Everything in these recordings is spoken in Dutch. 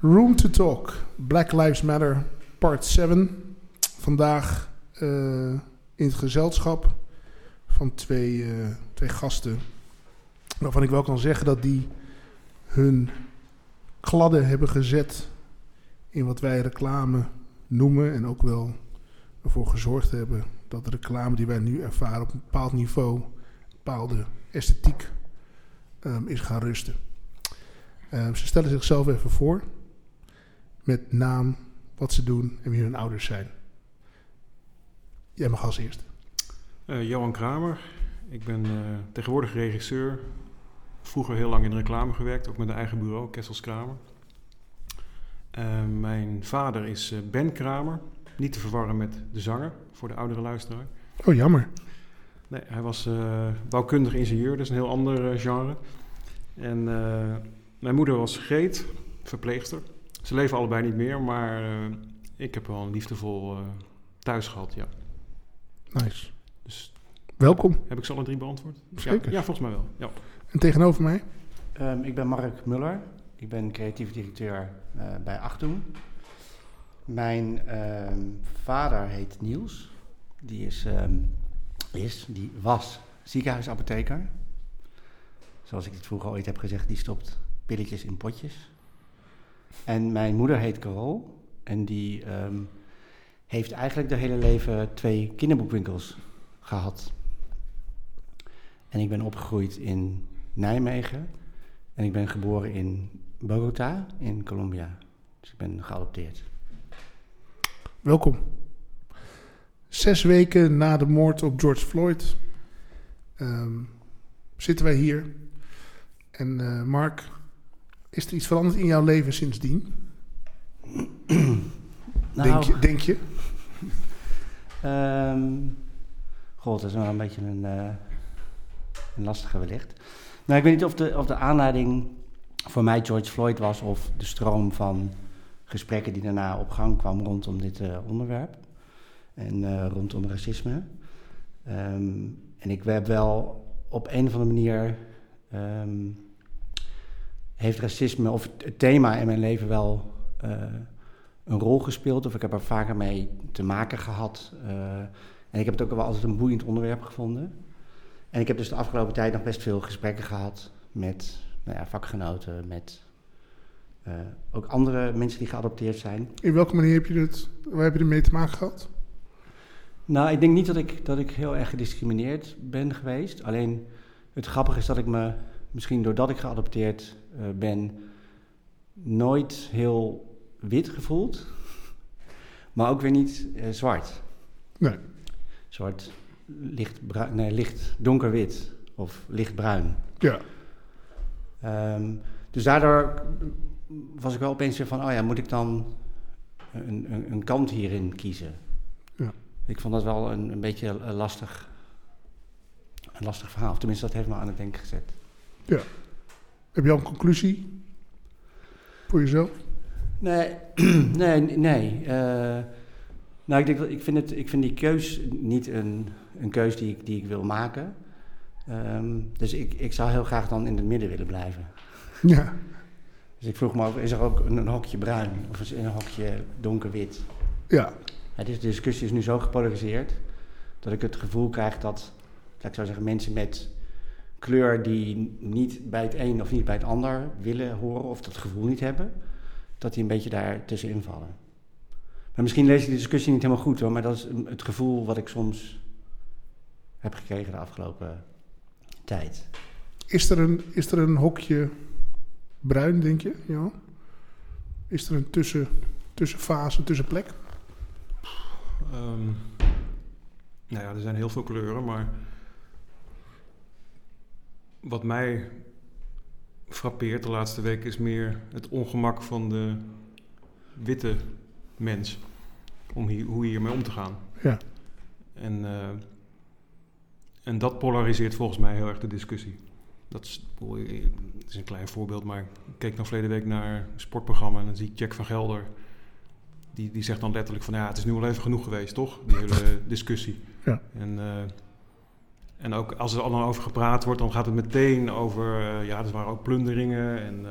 Room to Talk, Black Lives Matter, part 7. Vandaag eh, in het gezelschap van twee, eh, twee gasten. Waarvan ik wel kan zeggen dat die hun kladden hebben gezet in wat wij reclame noemen. En ook wel ervoor gezorgd hebben dat de reclame die wij nu ervaren op een bepaald niveau, een bepaalde esthetiek ehm, is gaan rusten. Ehm, ze stellen zichzelf even voor met naam, wat ze doen en wie hun ouders zijn. Jij mag als eerst. Uh, Johan Kramer. Ik ben uh, tegenwoordig regisseur. Vroeger heel lang in de reclame gewerkt, ook met een eigen bureau, Kessels Kramer. Uh, mijn vader is Ben Kramer. Niet te verwarren met de zanger, voor de oudere luisteraar. Oh, jammer. Nee, hij was bouwkundig ingenieur, dat is een heel ander genre. En mijn moeder was Greet, verpleegster. Ze leven allebei niet meer, maar uh, ik heb wel een liefdevol uh, thuis gehad, ja. Nice. Dus Welkom. Heb ik ze alle drie beantwoord? Zeker. Ja, ja volgens mij wel. Ja. En tegenover mij? Um, ik ben Mark Muller. Ik ben creatief directeur uh, bij Achtung. Mijn um, vader heet Niels. Die is, um, is, die was ziekenhuisapotheker. Zoals ik het vroeger ooit heb gezegd, die stopt pilletjes in potjes. En mijn moeder heet Carol. En die um, heeft eigenlijk de hele leven twee kinderboekwinkels gehad. En ik ben opgegroeid in Nijmegen. En ik ben geboren in Bogota in Colombia. Dus ik ben geadopteerd. Welkom. Zes weken na de moord op George Floyd um, zitten wij hier. En uh, Mark, is er iets veranderd in jouw leven sindsdien? nou, denk je? Denk je? um, God, dat is wel een beetje een, uh, een lastige wellicht. Nou, ik weet niet of de, of de aanleiding voor mij George Floyd was of de stroom van gesprekken die daarna op gang kwam rondom dit uh, onderwerp en uh, rondom racisme. Um, en ik heb wel op een of andere manier um, heeft racisme of het thema in mijn leven wel uh, een rol gespeeld. Of ik heb er vaker mee te maken gehad. Uh, en ik heb het ook wel altijd een boeiend onderwerp gevonden. En ik heb dus de afgelopen tijd nog best veel gesprekken gehad met nou ja, vakgenoten, met uh, ook andere mensen die geadopteerd zijn. In welke manier heb je het, waar heb je ermee te maken gehad? Nou, ik denk niet dat ik, dat ik heel erg gediscrimineerd ben geweest. Alleen het grappige is dat ik me, misschien doordat ik geadopteerd uh, ben, nooit heel wit gevoeld. Maar ook weer niet uh, zwart. Nee. Zwart, licht, nee, licht donkerwit of lichtbruin. Ja. Um, dus daardoor was ik wel opeens van, oh ja, moet ik dan een, een, een kant hierin kiezen? Ja. Ik vond dat wel een, een beetje lastig, een lastig verhaal. Tenminste, dat heeft me aan het denken gezet. Ja. Heb je al een conclusie voor jezelf? Nee, nee, nee. Uh, nou, ik, denk, ik, vind het, ik vind die keus niet een, een keus die ik, die ik wil maken. Um, dus ik, ik zou heel graag dan in het midden willen blijven. Ja. Dus ik vroeg me ook, is er ook een, een hokje bruin of is er een hokje donkerwit? Ja. Het is, de discussie is nu zo gepolariseerd dat ik het gevoel krijg dat, laat ik zou zeggen, mensen met kleur die niet bij het een of niet bij het ander willen horen of dat gevoel niet hebben, dat die een beetje daar tussenin vallen. Maar misschien lees ik de discussie niet helemaal goed hoor, maar dat is het gevoel wat ik soms heb gekregen de afgelopen tijd. Is er een, is er een hokje bruin, denk je? Ja. Is er een tussen, tussenfase, tussenplek? Um, nou ja, er zijn heel veel kleuren, maar wat mij frappeert de laatste week is meer het ongemak van de witte mens. Om hier, hoe hiermee om te gaan. Ja. En, uh, en dat polariseert volgens mij heel erg de discussie. Dat is, het is een klein voorbeeld, maar ik keek nog verleden week naar een sportprogramma en dan zie ik Jack van Gelder. Die, die zegt dan letterlijk van ja, het is nu al even genoeg geweest, toch? Die hele discussie. Ja. En, uh, en ook als er al dan over gepraat wordt, dan gaat het meteen over, uh, ja, er waren ook plunderingen en uh,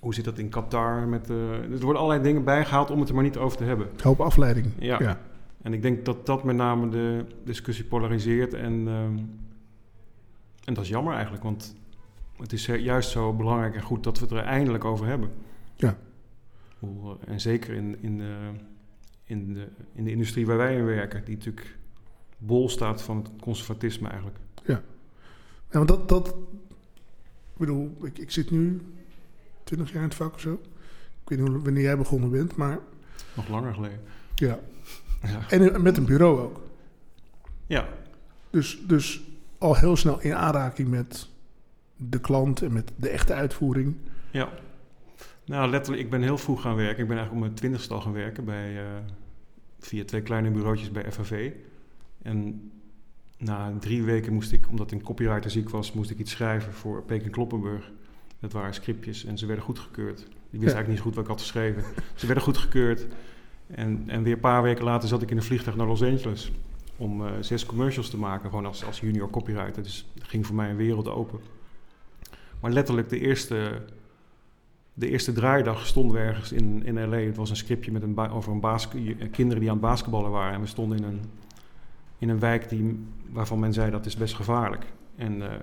hoe zit dat in Qatar? Met, eh, er worden allerlei dingen bijgehaald om het er maar niet over te hebben. Hoop afleiding. Ja. ja. En ik denk dat dat met name de discussie polariseert. En, ehm, en dat is jammer eigenlijk, want het is juist zo belangrijk en goed dat we het er eindelijk over hebben. Ja. Eh, En zeker in, in, de, in, de, in de industrie waar wij in werken, die natuurlijk bol staat van het conservatisme eigenlijk. Ja, want dat, dat ik bedoel, ik, ik zit nu 20 jaar in het vak of zo. Ik weet niet wanneer jij begonnen bent, maar Nog langer geleden. ja. Ja. En eh, met een bureau ook. ja, Dus, dus al heel snel in aanraking met de klant en met de echte uitvoering. Ja. Nou, letterlijk, ik ben heel vroeg gaan werken. Ik ben eigenlijk om mijn twintigste al gaan werken bij, eh, via twee kleine bureautjes bij FAV. En na drie weken moest ik, omdat een copywriter ziek was, moest ik iets schrijven voor Peking Kloppenburg. Dat waren scriptjes en ze werden goedgekeurd. Ik wist eigenlijk niet goed wat ik had geschreven. Ze werden goedgekeurd. En, en weer een paar weken later zat ik in een vliegtuig naar Los Angeles om eh, zes commercials te maken, gewoon als, als junior copywriter. Dus er ging voor mij een wereld open. Maar letterlijk de eerste, de eerste draaidag stonden we ergens in, in L.A. Het was een scriptje met een over een basket, kinderen die aan het basketballen waren. En we stonden in een, in een wijk die, waarvan men zei dat is best gevaarlijk. En eh,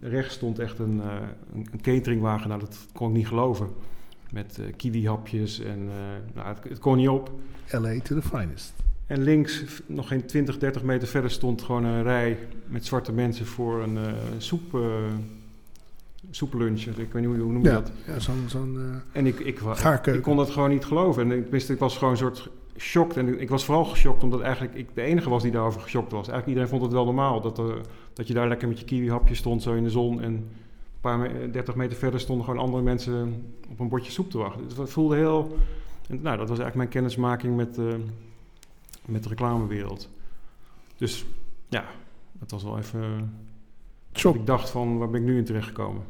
rechts stond echt een, eh, een, cateringwagen, nou dat kon ik niet geloven. Met kiwi-hapjes en nou, het, het kon niet op. LA to the finest. En links, nog geen 20, 30 meter verder, stond gewoon een rij met zwarte mensen voor een soep, soeplunch. Ik weet niet hoe, hoe noem je Ja, dat. ja zo'n zo'n eh, En ik, ik, ik kon dat gewoon niet geloven. En ik, wist, ik was gewoon een soort En ik was vooral geschokt omdat eigenlijk ik de enige was die daarover geschokt was. Eigenlijk iedereen vond het wel normaal dat, er, dat je daar lekker met je kiwi-hapje stond zo in de zon. En een paar me- 30 meter verder stonden gewoon andere mensen op een bordje soep te wachten. Dus het voelde heel... En, nou, dat was eigenlijk mijn kennismaking met, eh, met de reclamewereld. Dus ja, dat was wel even... Ik dacht van, waar ben ik nu in terechtgekomen?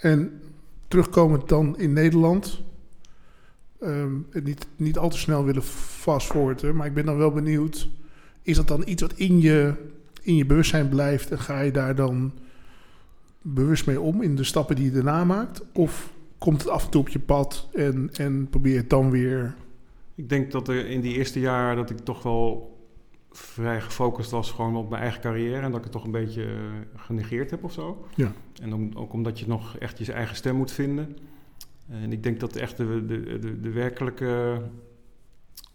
En terugkomend dan in Nederland. Het niet, niet al te snel willen fastforwarden, maar ik ben dan wel benieuwd. Is dat dan iets wat in je, in je bewustzijn blijft en ga je daar dan bewust mee om in de stappen die je daarna maakt? Of komt het af en toe op je pad en, en probeer je het dan weer. Ik denk dat er in die eerste jaar dat ik toch wel vrij gefocust was gewoon op mijn eigen carrière. En dat ik het toch een beetje eh, genegeerd heb of zo. Ja. En om, ook omdat je nog echt je eigen stem moet vinden. En ik denk dat echt de, de, de, de werkelijke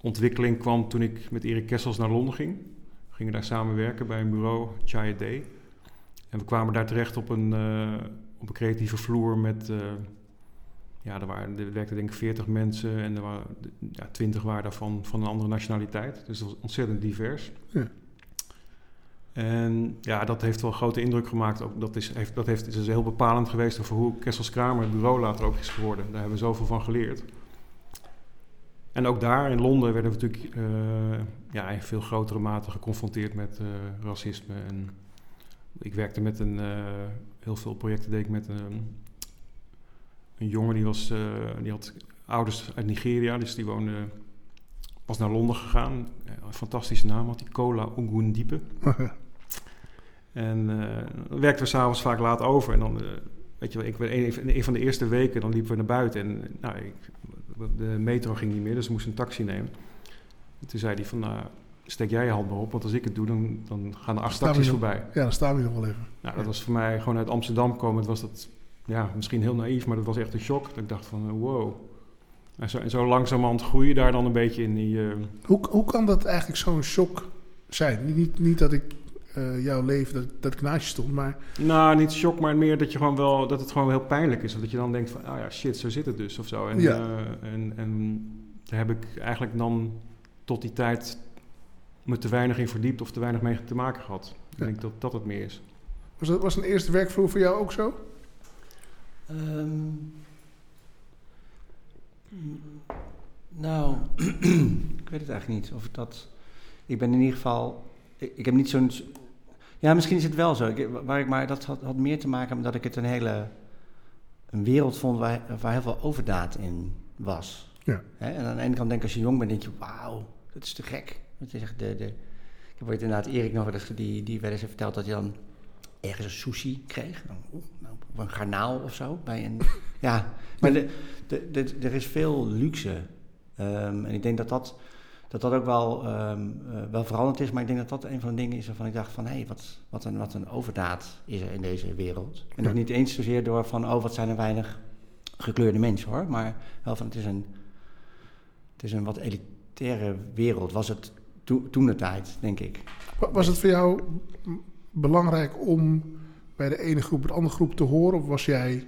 ontwikkeling kwam toen ik met Erik Kessels naar Londen ging. We gingen daar samenwerken bij een bureau, Chai a Day. En we kwamen daar terecht op een, eh, op een creatieve vloer met... eh, ja, er, waren, er werkten denk ik 40 mensen en er waren, ja, 20 waren daarvan van een andere nationaliteit. Dus dat was ontzettend divers. Ja. En ja, dat heeft wel een grote indruk gemaakt. Ook dat is, heeft, dat heeft, is dus heel bepalend geweest voor hoe Kessels Kramer het bureau later ook is geworden. Daar hebben we zoveel van geleerd. En ook daar in Londen werden we natuurlijk eh, ja, in veel grotere mate geconfronteerd met eh, racisme. En ik werkte met een, eh, heel veel projecten deed ik met een, een jongen die, was, die had ouders uit Nigeria, dus die woonde, was naar Londen gegaan. Een fantastische naam had hij, Kola Ogundipe. En eh, dan werkten we s'avonds vaak laat over. En dan, eh, weet je wel, ik ben een, een van de eerste weken, dan liepen we naar buiten. En nou, ik, de metro ging niet meer, dus we moesten een taxi nemen. En toen zei hij van, nou, steek jij je hand maar op, want als ik het doe, dan, dan gaan er acht taxis voorbij. Ja, dan staan we nog wel even. Nou, dat was voor mij gewoon uit Amsterdam komen. was dat, ja, misschien heel naïef, maar dat was echt een shock. Dat ik dacht van, eh, wow. En zo, en zo langzamerhand groei je daar dan een beetje in die... eh, Hoe, hoe kan dat eigenlijk zo'n shock zijn? Niet, niet dat ik eh, jouw leven, dat, dat ik naast je stond, maar Nou, niet shock, maar meer dat, je gewoon wel, dat het gewoon heel pijnlijk is. Of dat je dan denkt van, ah ja, shit, zo zit het dus of zo. En, Ja. eh, en, en daar heb ik eigenlijk dan tot die tijd me te weinig in verdiept of te weinig mee te maken gehad. Ik Ja. denk dat dat het meer is. was, dat, was een eerste werkvloer voor jou ook zo? Ehm, nou, ik weet het eigenlijk niet of ik dat. Ik ben in ieder geval. Ik, ik heb niet zo'n. Ja, misschien is het wel zo. Ik, waar ik maar dat had, had meer te maken met dat ik het een hele. een wereld vond waar, waar heel veel overdaad in was. Ja. Hè? En aan de ene kant denk ik als je jong bent, denk je: wauw, dat is te gek. Je zegt, de, de, ik heb ooit inderdaad Erik nog wel eens, die, die wel eens heeft verteld dat hij dan ergens een sushi kreeg. Oeh, nou, of een garnaal of zo. Bij een, ja, maar de, de, de- er is veel luxe. Ehm, en ik denk dat dat, dat, dat ook wel, ehm, eh, wel veranderd is. Maar ik denk dat dat een van de dingen is waarvan ik dacht van... hé, hey, wat, wat, een, wat een overdaad is er in deze wereld. En nog niet eens zozeer door van... oh, wat zijn er weinig gekleurde mensen hoor. Maar wel van het is een, het is een wat elitaire wereld. Was het to, toen de tijd, denk ik. Wa- Was het voor jou belangrijk om bij de ene groep de andere groep te horen? Of was jij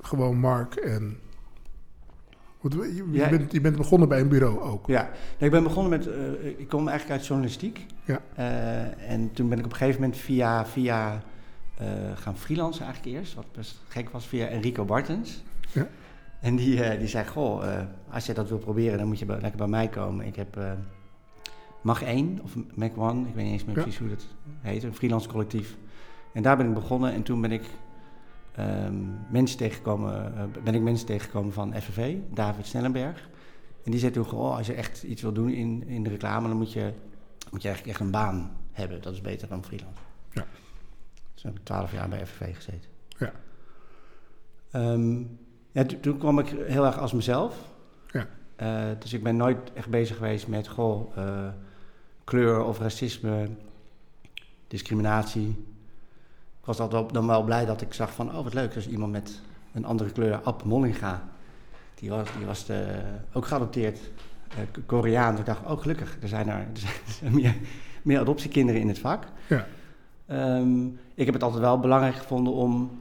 gewoon Mark en... Want je, Ja. bent, je bent begonnen bij een bureau ook. Ja, nee, ik ben begonnen met. eh, ik kom eigenlijk uit journalistiek. Ja. Eh, en toen ben ik op een gegeven moment via, via eh, gaan freelancen eigenlijk eerst. Wat best gek was, via Enrico Bartens. Ja. En die, die zei: Goh, als je dat wil proberen, dan moet je bij- lekker bij mij komen. Ik heb Mag 1 of Mac One, ik weet niet eens meer Ja. precies hoe dat heet, een freelance collectief. En daar ben ik begonnen en toen ben ik ehm, mensen tegengekomen, eh, ben ik mensen tegengekomen van FNV, David Snellenberg. En die zei toen gewoon, oh, als je echt iets wil doen in, in de reclame, dan moet je, moet je eigenlijk echt een baan hebben. Dat is beter dan freelance. Ja. Dus heb ik twaalf jaar bij FNV gezeten. Ja. Ehm, ja, to- toen kwam ik heel erg als mezelf. Ja. Eh, dus ik ben nooit echt bezig geweest met goh, eh, kleur of racisme, discriminatie. Was altijd wel- dan wel blij dat ik zag van, oh wat leuk, er is iemand met een andere kleur, Ab Mollinga. Die was, die was de, ook geadopteerd, eh, K- Koreaan. Dus ik dacht, oh gelukkig, er zijn er, er zijn meer, meer adoptiekinderen in het vak. Ja. Ehm, ik heb het altijd wel belangrijk gevonden om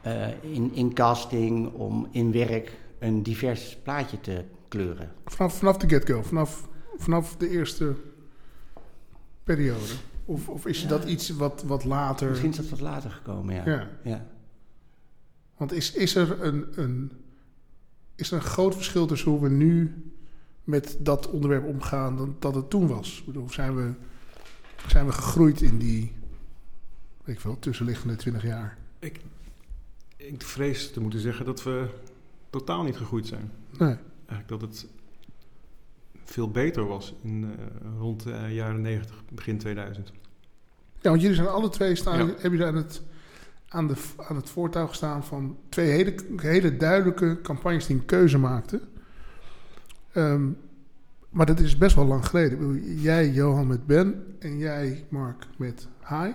eh, in, in casting, om in werk een divers plaatje te kleuren. Vanaf, vanaf de get-go, vanaf, vanaf de eerste periode. Of, of is Ja. dat iets wat, wat later... Misschien is dat wat later gekomen, ja. Ja. ja. Want is, is, er een, een, is er een groot verschil tussen hoe we nu met dat onderwerp omgaan dan dat het toen was? Ik bedoel, zijn we, zijn we gegroeid in die, weet ik veel, tussenliggende twintig jaar? Ik, ik vrees te moeten zeggen dat we totaal niet gegroeid zijn. Nee. Eigenlijk dat het veel beter was in, eh, rond de jaren 90, begin 2000. Ja, want jullie zijn alle twee staan, Ja. hebben jullie aan het, aan, de, aan het voortouw gestaan van twee hele, hele duidelijke campagnes die een keuze maakten. Ehm, maar dat is best wel lang geleden. Bedoel, jij, Johan, met Ben en jij, Mark, met Hai.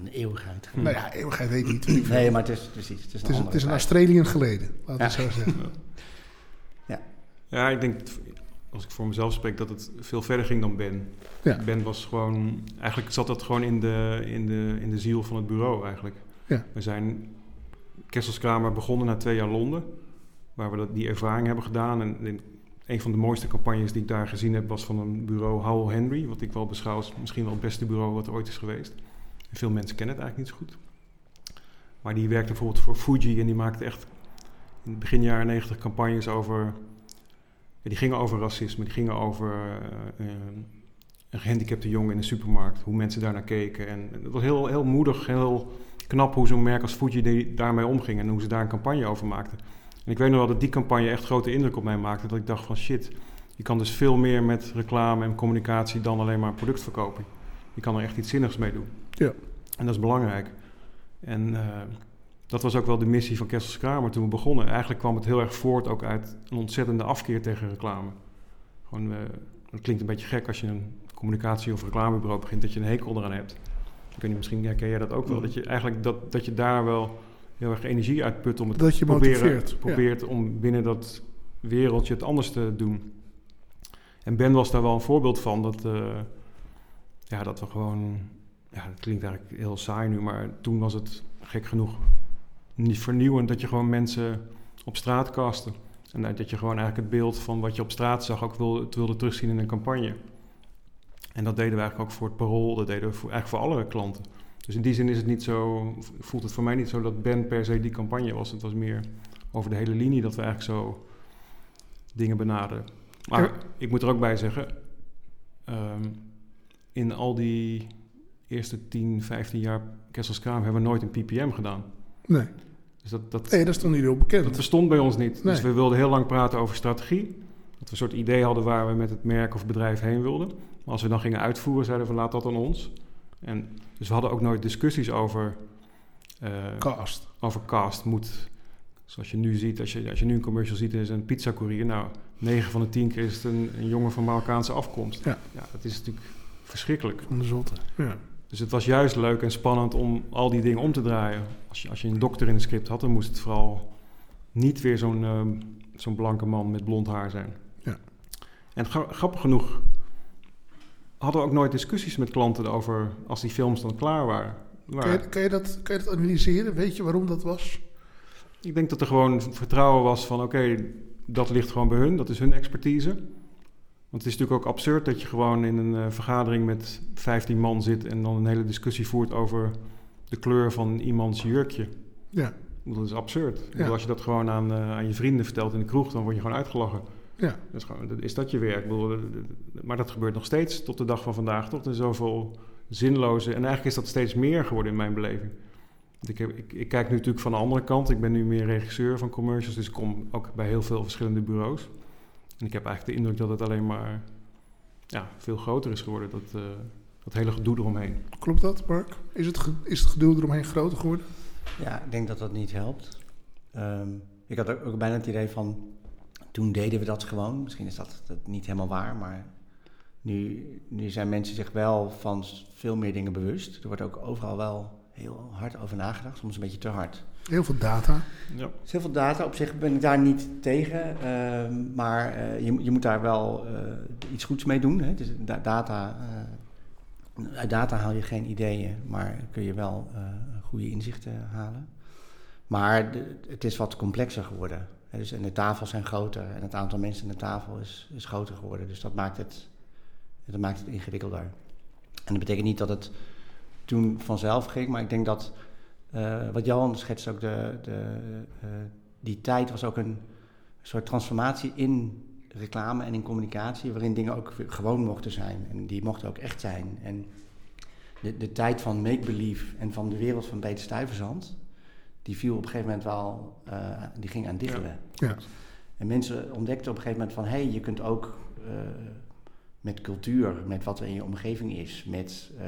Een eeuwigheid. Hm. Nou ja, eeuwigheid weet ik niet. Nee, maar het is precies. Het is een, Het is, andere het is een geleden, laten we het Ja. zo zeggen. Ja, ik denk, als ik voor mezelf spreek, dat het veel verder ging dan Ben. Ja. Ben was gewoon, eigenlijk zat dat gewoon in de, in de, in de ziel van het bureau eigenlijk. Ja. We zijn Kesselskramer begonnen na twee jaar Londen, waar we dat, die ervaring hebben gedaan. En, en een van de mooiste campagnes die ik daar gezien heb, was van een bureau Howell Henry, wat ik wel beschouw als misschien wel het beste bureau wat er ooit is geweest. En veel mensen kennen het eigenlijk niet zo goed. Maar die werkte bijvoorbeeld voor Fuji en die maakte echt in het begin jaren 90 campagnes over die gingen over racisme, die gingen over eh, eh, een gehandicapte jongen in de supermarkt, hoe mensen daarnaar keken. En het was heel, heel moedig, heel knap hoe zo'n merk als Fuji daarmee omging en hoe ze daar een campagne over maakten. En ik weet nog wel dat die campagne echt grote indruk op mij maakte, dat ik dacht van shit, je kan dus veel meer met reclame en communicatie dan alleen maar productverkoping. Je kan er echt iets zinnigs mee doen. Ja. En dat is belangrijk. En eh, dat was ook wel de missie van Kessels Kramer toen we begonnen. Eigenlijk kwam het heel erg voort ook uit een ontzettende afkeer tegen reclame. Gewoon, eh, het klinkt een beetje gek als je een communicatie- of reclamebureau begint, dat je een hekel eraan hebt. Weet niet, misschien herken jij dat ook wel. Dat je eigenlijk dat, dat je daar wel heel erg energie uitput om het Dat je proberen, motiveert. ja. probeert om binnen dat wereldje het anders te doen. En Ben was daar wel een voorbeeld van. Dat, eh, ja, dat we gewoon... Ja, dat klinkt eigenlijk heel saai nu, maar toen was het gek genoeg niet vernieuwend dat je gewoon mensen op straat kasten. En dat je gewoon eigenlijk het beeld van wat je op straat zag ook wilde, het wilde terugzien in een campagne. En dat deden we eigenlijk ook voor het parool, dat deden we voor, eigenlijk voor alle klanten. Dus in die zin is het niet zo, voelt het voor mij niet zo dat Ben per se die campagne was. Het was meer over de hele linie dat we eigenlijk zo dingen benaderen. Maar ik moet er ook bij zeggen, ehm, in al die eerste 10, 15 jaar Kesselskraam hebben we nooit een PPM gedaan. Nee. Dus dat, dat, nee, dat is toch niet heel bekend. dat verstond bij ons niet. Dus we wilden heel lang praten over strategie. Dat we een soort idee hadden waar we met het merk of bedrijf heen wilden. Maar als we dan gingen uitvoeren, zeiden we laat dat aan ons. En dus we hadden ook nooit discussies over eh, Cast. over cast moet. Zoals je nu ziet, als je, als je nu een commercial ziet, is een pizzacourier. Nou, 9 van de 10 keer is het een, een jongen van Marokkaanse afkomst. Ja. ja, dat is natuurlijk verschrikkelijk. Van de zotte. Ja. Dus het was juist leuk en spannend om al die dingen om te draaien. Als je, als je een dokter in het script had, dan moest het vooral niet weer zo'n ehm, zo'n blanke man met blond haar zijn. Ja. En gra- grappig genoeg hadden we ook nooit discussies met klanten over als die films dan klaar waren. Kan, je, kan, je dat, kan je dat analyseren? Weet je waarom dat was? Ik denk dat er gewoon vertrouwen was van oké, dat ligt gewoon bij hun, dat is hun expertise. Want het is natuurlijk ook absurd dat je gewoon in een eh, vergadering met 15 man zit en dan een hele discussie voert over de kleur van iemands jurkje. Ja. Dat is absurd. Ik Ja. bedoel, Als je dat gewoon aan, eh, aan je vrienden vertelt in de kroeg, dan word je gewoon uitgelachen. Ja. Dat is, gewoon, dat, is dat je werk? Bedoel, eh, maar dat gebeurt nog steeds tot de dag van vandaag, toch? Er zijn zoveel zinloze... En eigenlijk is dat steeds meer geworden in mijn beleving. Want Ik, heb, ik, ik kijk nu natuurlijk van de andere kant. Ik ben nu meer regisseur van commercials, dus ik kom ook bij heel veel verschillende bureaus. En ik heb eigenlijk de indruk dat het alleen maar ja, veel groter is geworden, dat, eh, dat hele gedoe eromheen. Klopt dat, Mark? Is het, ge- is het gedoe eromheen groter geworden? Ja, ik denk dat dat niet helpt. Ehm, ik had ook ook bijna het idee van, toen deden we dat gewoon. Misschien is dat, dat niet helemaal waar, maar nu, nu zijn mensen zich wel van veel meer dingen bewust. Er wordt ook overal wel heel hard over nagedacht, soms een beetje te hard. Heel veel data. Ja. Is heel veel data, op zich ben ik daar niet tegen, ehm, maar eh, je, je moet daar wel eh, iets goeds mee doen. Hè. Da- data, eh, uit data haal je geen ideeën, maar kun je wel eh, goede inzichten halen. Maar de- het is wat complexer geworden. Hè. Dus, en de tafels zijn groter en het aantal mensen aan de tafel is, is groter geworden. Dus dat maakt, het, dat maakt het ingewikkelder. En dat betekent niet dat het toen vanzelf ging, maar ik denk dat eh, wat Johan schetst ook, de, de, eh, die tijd was ook een soort transformatie in reclame en in communicatie, waarin dingen ook gewoon mochten zijn. En die mochten ook echt zijn. En de, de tijd van make-believe en van de wereld van Peter Stuyvesant, die viel op een gegeven moment wel, eh, die ging aan diggelen. Ja. En mensen ontdekten op een gegeven moment van, hé, hey, je kunt ook met cultuur, met wat er in je omgeving is, met eh,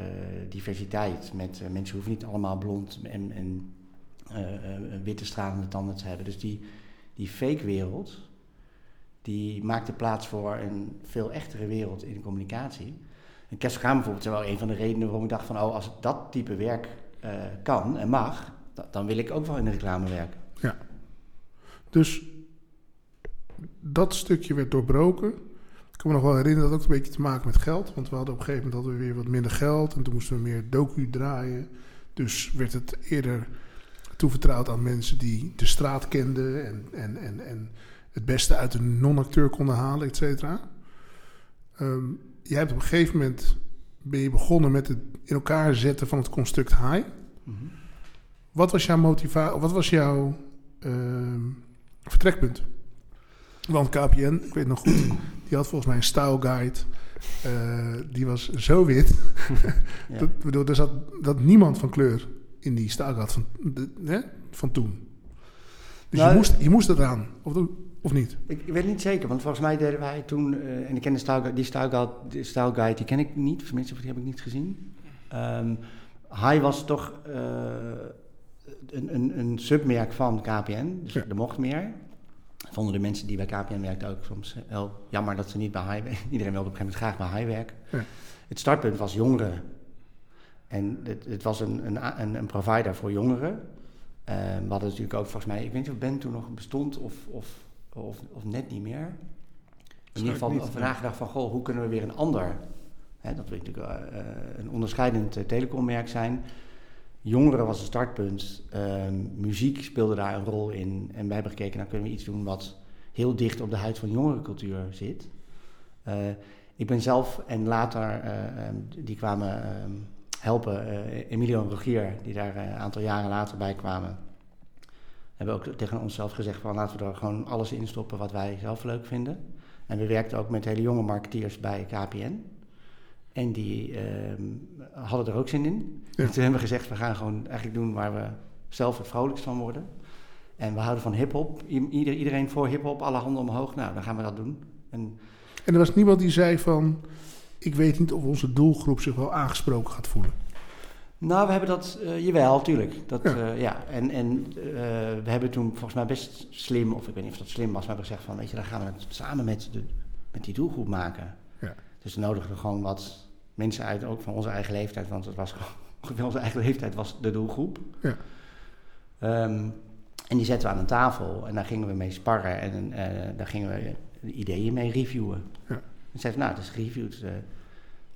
diversiteit, met eh, mensen hoeven niet allemaal blond en, en eh, witte stralende tanden te hebben. Dus die, die fake wereld, die maakte plaats voor een veel echtere wereld in de communicatie. En Kerstgaan bijvoorbeeld is wel een van de redenen waarom ik dacht van, oh, als dat type werk kan en mag, da- dan wil ik ook wel in de reclame werken. Dus dat stukje werd doorbroken. Ik kan me nog wel herinneren dat had ook een beetje te maken met geld. Want we hadden op een gegeven moment hadden we weer wat minder geld. En toen moesten we meer docu draaien. Dus werd het eerder toevertrouwd aan mensen die de straat kenden. En, en, en, en het beste uit een non-acteur konden halen, et cetera. Ehm, jij hebt op een gegeven moment ben je begonnen met het in elkaar zetten van het construct high. Wat was jouw motivatie? Wat was jouw ehm, vertrekpunt? Want KPN, ik weet nog goed, die had volgens mij een style guide. Eh, die was zo wit. Ja. dat, bedoel, er zat dat niemand van kleur in die style guide van, de, hè, van toen. Dus Nou, je, moest, je moest eraan, of, of niet? Ik, ik weet niet zeker, want volgens mij deden wij toen, eh, en ik ken de style, die style guide, die style guide, die ken ik niet, tenminste, die heb ik niet gezien. Ehm High was toch eh, een, een, een submerk van KPN, dus Ja. er mocht meer. Vonden de mensen die bij KPN werkten ook soms heel jammer dat ze niet bij werken. Iedereen wilde op een gegeven moment graag bij High werken. Ja. Het startpunt was jongeren. En het, het was een, een, een, provider voor jongeren. Eh, we hadden natuurlijk ook volgens mij, ik weet niet of Ben toen nog bestond of, of, of, of net niet meer. In ieder geval over nagedacht van, goh, hoe kunnen we weer een ander, hè, dat wil natuurlijk eh, eh, een onderscheidend eh, telecommerk zijn. Jongeren was een startpunt, Ehm, muziek speelde daar een rol in. En wij hebben gekeken, nou kunnen we iets doen wat heel dicht op de huid van jongerencultuur zit. Eh, ik ben zelf en later, eh, ehm, die kwamen ehm, helpen, eh, Emilio en Rogier, die daar een aantal jaren later bij kwamen, hebben ook tegen onszelf gezegd van laten we er gewoon alles in stoppen wat wij zelf leuk vinden. En we werkten ook met hele jonge marketeers bij KPN. En die hadden er ook zin in. Ja. En toen hebben we gezegd, we gaan gewoon eigenlijk doen waar we zelf het vrolijkst van worden. En we houden van hip-hop. Ieder, iedereen voor hip-hop, alle handen omhoog. Nou, dan gaan we dat doen. En En er was niemand die zei van... ik weet niet of onze doelgroep zich wel aangesproken gaat voelen. Nou, we hebben dat, uh, jawel, tuurlijk. Dat, Ja. ja. ja. En, en eh, we hebben toen volgens mij best slim, of ik weet niet of dat slim was, maar we hebben gezegd van, weet je, dan gaan we het samen met, de, met die doelgroep maken. Ja. Dus we nodigden gewoon wat mensen uit, ook van onze eigen leeftijd, want het was gewoon, ongeveer onze eigen leeftijd was de doelgroep. Ja. Ehm, en die zetten we aan een tafel en daar gingen we mee sparren en eh, daar gingen we de ideeën mee reviewen. Ja. En zeiden nou, het is gereviewd. eh,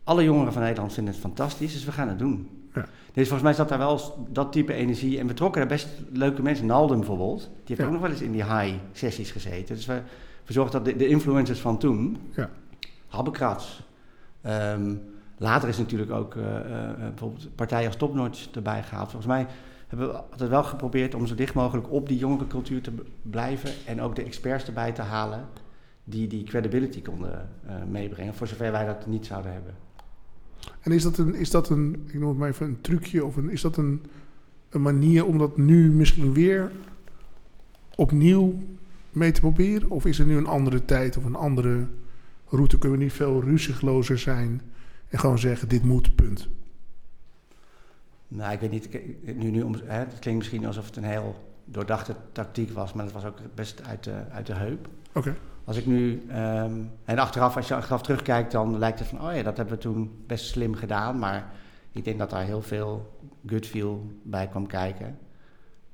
alle jongeren van Nederland vinden het fantastisch, dus we gaan het doen. Ja. Dus volgens mij zat daar wel dat type energie. En we trokken er best leuke mensen. Naldum bijvoorbeeld. Die heeft Ja. ook nog wel eens in die high sessies gezeten. Dus we, we zorgden dat de, de influencers van toen... Ja. Habbekrats. Ehm, later is natuurlijk ook eh, eh, bijvoorbeeld partijen als Topnotch erbij gehaald. Volgens mij hebben we altijd wel geprobeerd om zo dicht mogelijk op die jongere cultuur te blijven. En ook de experts erbij te halen die die credibility konden eh, meebrengen. Voor zover wij dat niet zouden hebben. En is dat een, is dat een ik noem het maar even een trucje, of een, is dat een, een manier om dat nu misschien weer opnieuw mee te proberen? Of is er nu een andere tijd of een andere route? Kunnen we niet veel ruziglozer zijn en gewoon zeggen: dit moet, punt. Nou, ik weet niet. Nu, nu, om- hè, het klinkt misschien alsof het een heel doordachte tactiek was, maar het was ook best uit de, uit de heup. Oké. Als ik nu, ehm, en achteraf, als je achteraf terugkijkt, dan lijkt het van, oh ja, dat hebben we toen best slim gedaan. Maar ik denk dat daar heel veel good feel bij kwam kijken.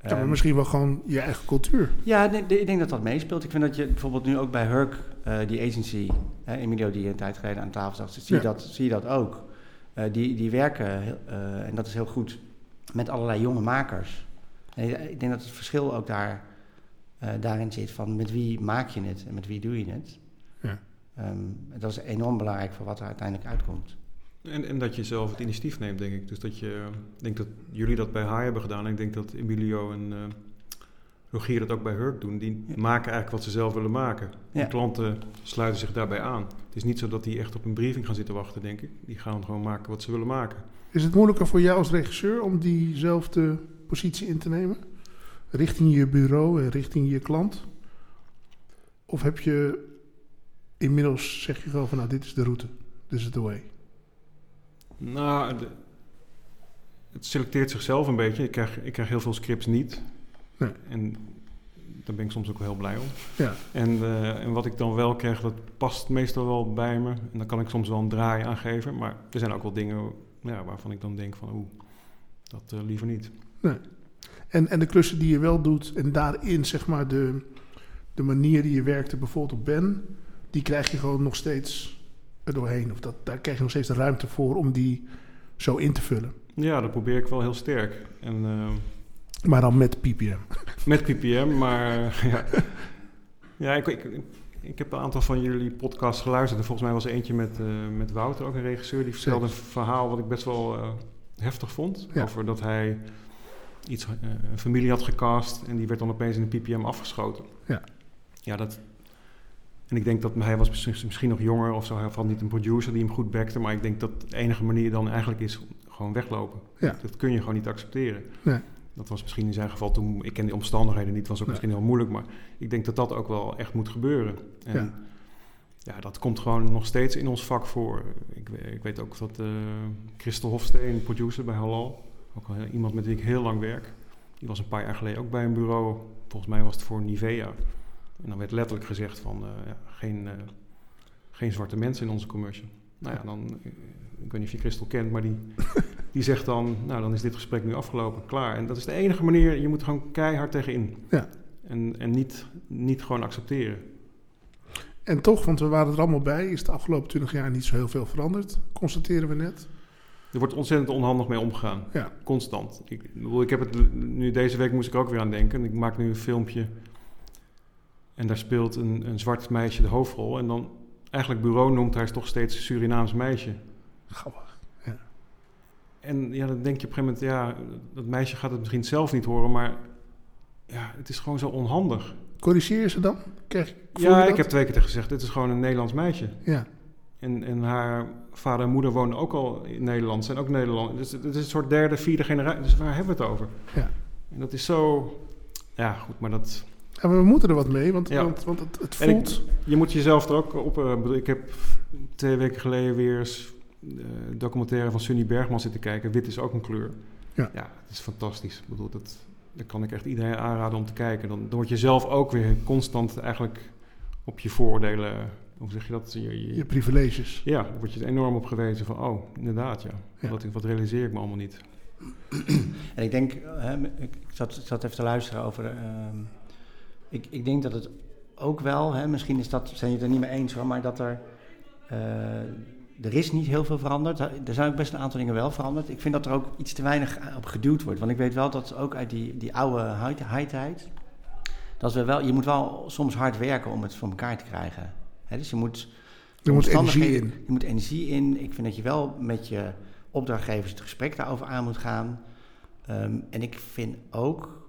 Ja, maar Ehm, misschien wel gewoon je eigen cultuur. ja, ik denk dat dat meespeelt. Ik vind dat je bijvoorbeeld nu ook bij Hurk, eh, die agency, hè, Emilio die een tijd geleden aan tafel zat, zie, je Ja. dat, zie je dat ook. Eh, die, die werken, eh, en dat is heel goed, met allerlei jonge makers. En ik- denk dat het verschil ook daar, daarin zit van met wie maak je het en met wie doe je het. Ja. Ehm, dat is enorm belangrijk voor wat er uiteindelijk uitkomt. En, en dat je zelf het initiatief neemt, denk ik. Dus dat je, ik denk dat jullie dat bij Haai hebben gedaan. En ik denk dat Emilio en eh Rogier dat ook bij Hurk doen. Die Ja. maken eigenlijk wat ze zelf willen maken. Ja. De klanten sluiten zich daarbij aan. Het is niet zo dat die echt op een briefing gaan zitten wachten, denk ik. Die gaan gewoon maken wat ze willen maken. Is het moeilijker voor jou als regisseur om diezelfde positie in te nemen? Richting je bureau en richting je klant? Of heb je inmiddels, zeg je gewoon van nou dit is de route, this is the way. Nou, de- het selecteert zichzelf een beetje. Ik krijg, ik krijg heel veel scripts niet. Nee. En daar ben ik soms ook wel heel blij om. Ja, En, eh, en wat ik dan wel krijg, dat past meestal wel bij me. En dan kan ik soms wel een draai aan geven. Maar er zijn ook wel dingen ja, waarvan ik dan denk van... oeh, dat eh, liever niet. en, en de klussen die je wel doet en daarin zeg maar de, de manier die je werkte bijvoorbeeld op Ben, die krijg je gewoon nog steeds er doorheen. Of dat, daar krijg je nog steeds de ruimte voor om die zo in te vullen. Ja, dat probeer ik wel heel sterk. En eh, Maar dan met PPM. met PPM, maar ja... Ja, ik, ik, ik heb een aantal van jullie podcasts geluisterd. En volgens mij was er eentje met, eh, met Wouter, ook een regisseur. Die vertelde een verhaal wat ik best wel eh, heftig vond. Ja. Over dat hij iets, een familie had gecast en die werd dan opeens in de PPM afgeschoten. Ja. Ja, dat... En ik denk dat hij was misschien, nog jonger of zo. Hij had niet een producer die hem goed backte. Maar ik denk dat de enige manier dan eigenlijk is gewoon weglopen. Ja. Dat kun je gewoon niet accepteren. Nee. Dat was misschien in zijn geval toen... Ik ken die omstandigheden niet, was ook Nee. misschien heel moeilijk. Maar ik denk dat dat ook wel echt moet gebeuren. En Ja. ja, dat komt gewoon nog steeds in ons vak voor. Ik, ik weet ook dat eh Christel Hofsteen, producer bij Halal... ook al iemand met wie ik heel lang werk... die was een paar jaar geleden ook bij een bureau. Volgens mij was het voor Nivea. En dan werd letterlijk gezegd van... eh, ja, geen, eh, geen zwarte mensen in onze commercial. Nou ja, dan... eh, ik weet niet of je Christel kent, maar die, die zegt dan... nou, dan is dit gesprek nu afgelopen, klaar. En dat is de enige manier... je moet gewoon keihard tegenin. Ja. En, en niet, niet gewoon accepteren. En toch, want we waren er allemaal bij, is de afgelopen 20 jaar niet zo heel veel veranderd. Constateren we net. Er wordt ontzettend onhandig mee omgegaan. Ja. Constant. Ik, ik heb het nu deze week moest ik ook weer aan denken. Ik maak nu een filmpje. En daar speelt een, een zwart meisje de hoofdrol. En dan eigenlijk bureau noemt haar toch steeds Surinaams meisje. Grappig. En ja, dan denk je op een gegeven moment, ja, dat meisje gaat het misschien zelf niet horen, maar ja, het is gewoon zo onhandig. Corrigeer je ze dan? Krijg, je Ja, dat? ik heb twee keer tegen gezegd, dit is gewoon een Nederlands meisje. Ja, En, en haar vader en moeder wonen ook al in Nederland, zijn ook Nederland. Dus het is een soort derde, vierde generatie. Dus waar hebben we het over? Ja. En dat is zo... Ja, goed, maar dat... Maar we moeten er wat mee, want, Ja. want, want het, het En ik- voelt... Je moet jezelf er ook op... eh, bedoel, ik heb twee weken geleden weer eens de documentaire van Sunny Bergman zitten kijken. Wit is ook een kleur. Ja. ja het is fantastisch. Ik bedoel, dat, dat kan ik echt iedereen aanraden om te kijken. Dan, dan word je zelf ook weer constant eigenlijk op je vooroordelen... Hoe zeg je dat? Je, je- Je privileges. ja, daar word je er enorm op gewezen van... Oh, inderdaad, ja. Ja. Wat, wat realiseer ik me allemaal niet. En ik denk, hè, ik, ik zat, ik zat even te luisteren over. ehm, ik, ik denk dat het ook wel, hè, misschien is dat, zijn je het er niet mee eens hoor, maar dat er. eh, er is niet heel veel veranderd. Er zijn ook best een aantal dingen wel veranderd. Ik vind dat er ook iets te weinig op geduwd wordt. Want ik weet wel dat ook uit die, die oude high- high-tijd. Dat we wel, je moet wel soms hard werken om het voor elkaar te krijgen. Dus je moet. Er moet energie in. Je moet energie in. Ik vind dat je wel met je opdrachtgevers het gesprek daarover aan moet gaan. Ehm, en ik vind ook,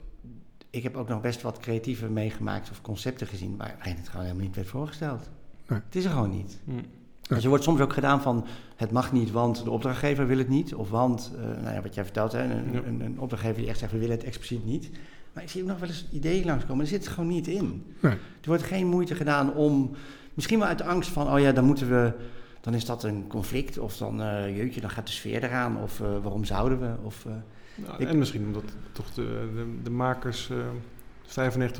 ik heb ook nog best wat creatieve meegemaakt of concepten gezien waar- waarin het gewoon helemaal niet werd voorgesteld. Nee. Het is er gewoon niet. Hm. Dus er wordt soms ook gedaan van het mag niet, want de opdrachtgever wil het niet. Of want, eh, nou ja, wat jij vertelt, hè, een, Ja. een, een opdrachtgever die echt zegt we willen het expliciet niet. Maar ik zie ook nog wel eens ideeën langskomen, er zit er gewoon niet in. Nee. Er wordt geen moeite gedaan om, misschien wel uit de angst van, oh ja, dan moeten we, dan is dat een conflict. Of dan, eh, jeetje, dan gaat de sfeer eraan. Of eh, waarom zouden we? Of, eh, Nou, Ik- En misschien omdat toch de, de, de makers eh 95%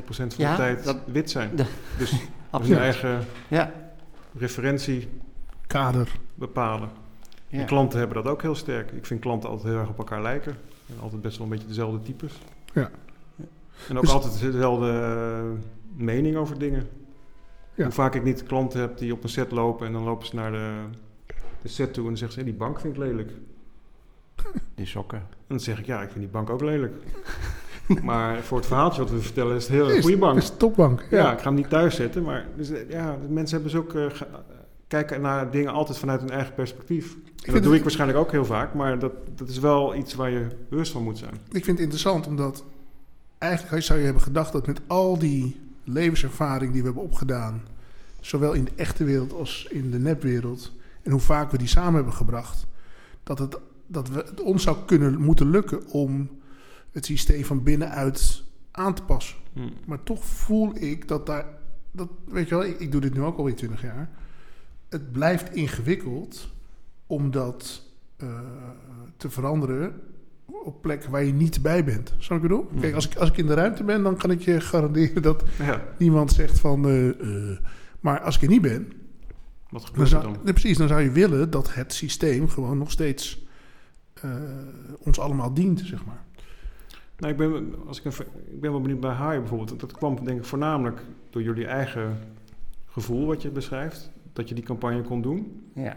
van Ja, de tijd dat- wit zijn. de- dus hun absoluut. eigen Ja, referentie Kader. bepalen. ja. De klanten hebben dat ook heel sterk. Ik vind klanten altijd heel erg op elkaar lijken. En altijd best wel een beetje dezelfde types. Ja. En ook Dus- altijd dezelfde eh, mening over dingen. Ja. Hoe vaak ik niet klanten heb die op een set lopen en dan lopen ze naar de, de set toe en dan zeggen ze, "Hé, die bank vind ik lelijk. Die sokken. En dan zeg ik, ja, ik vind die bank ook lelijk. maar voor het verhaaltje wat we vertellen is het heel een goede bank. is een topbank. Ja, Ja. ik ga hem niet thuis zetten, maar dus, eh, ja, mensen hebben dus ook, eh, ge- kijken naar dingen altijd vanuit hun eigen perspectief. En dat doe het- ik waarschijnlijk ook heel vaak, maar dat, dat is wel iets waar je bewust van moet zijn. Ik vind het interessant omdat eigenlijk zou je hebben gedacht dat met al die levenservaring die we hebben opgedaan, zowel in de echte wereld als in de nepwereld, en hoe vaak we die samen hebben gebracht, dat het, dat we, het ons zou kunnen moeten lukken om het systeem van binnenuit aan te passen. Hm. Maar toch voel ik dat daar, dat, weet je wel, ik, ik doe dit nu ook alweer 20 jaar. Het blijft ingewikkeld om dat eh, te veranderen op plekken waar je niet bij bent. Snap wat ik bedoel? Mhm. Kijk, als ik, als ik in de ruimte ben, dan kan ik je garanderen dat Ja, niemand zegt van. eh, eh. maar als ik er niet ben, wat dan gebeurt er zou, dan? nee, precies, dan zou je willen dat het systeem gewoon nog steeds ons allemaal dient, zeg maar. Nou, ik, ben, als ik, ik ben wel benieuwd bij Haai bijvoorbeeld. Dat- Dat kwam denk ik voornamelijk door jullie eigen gevoel wat je beschrijft. Dat je die campagne kon doen. Ja.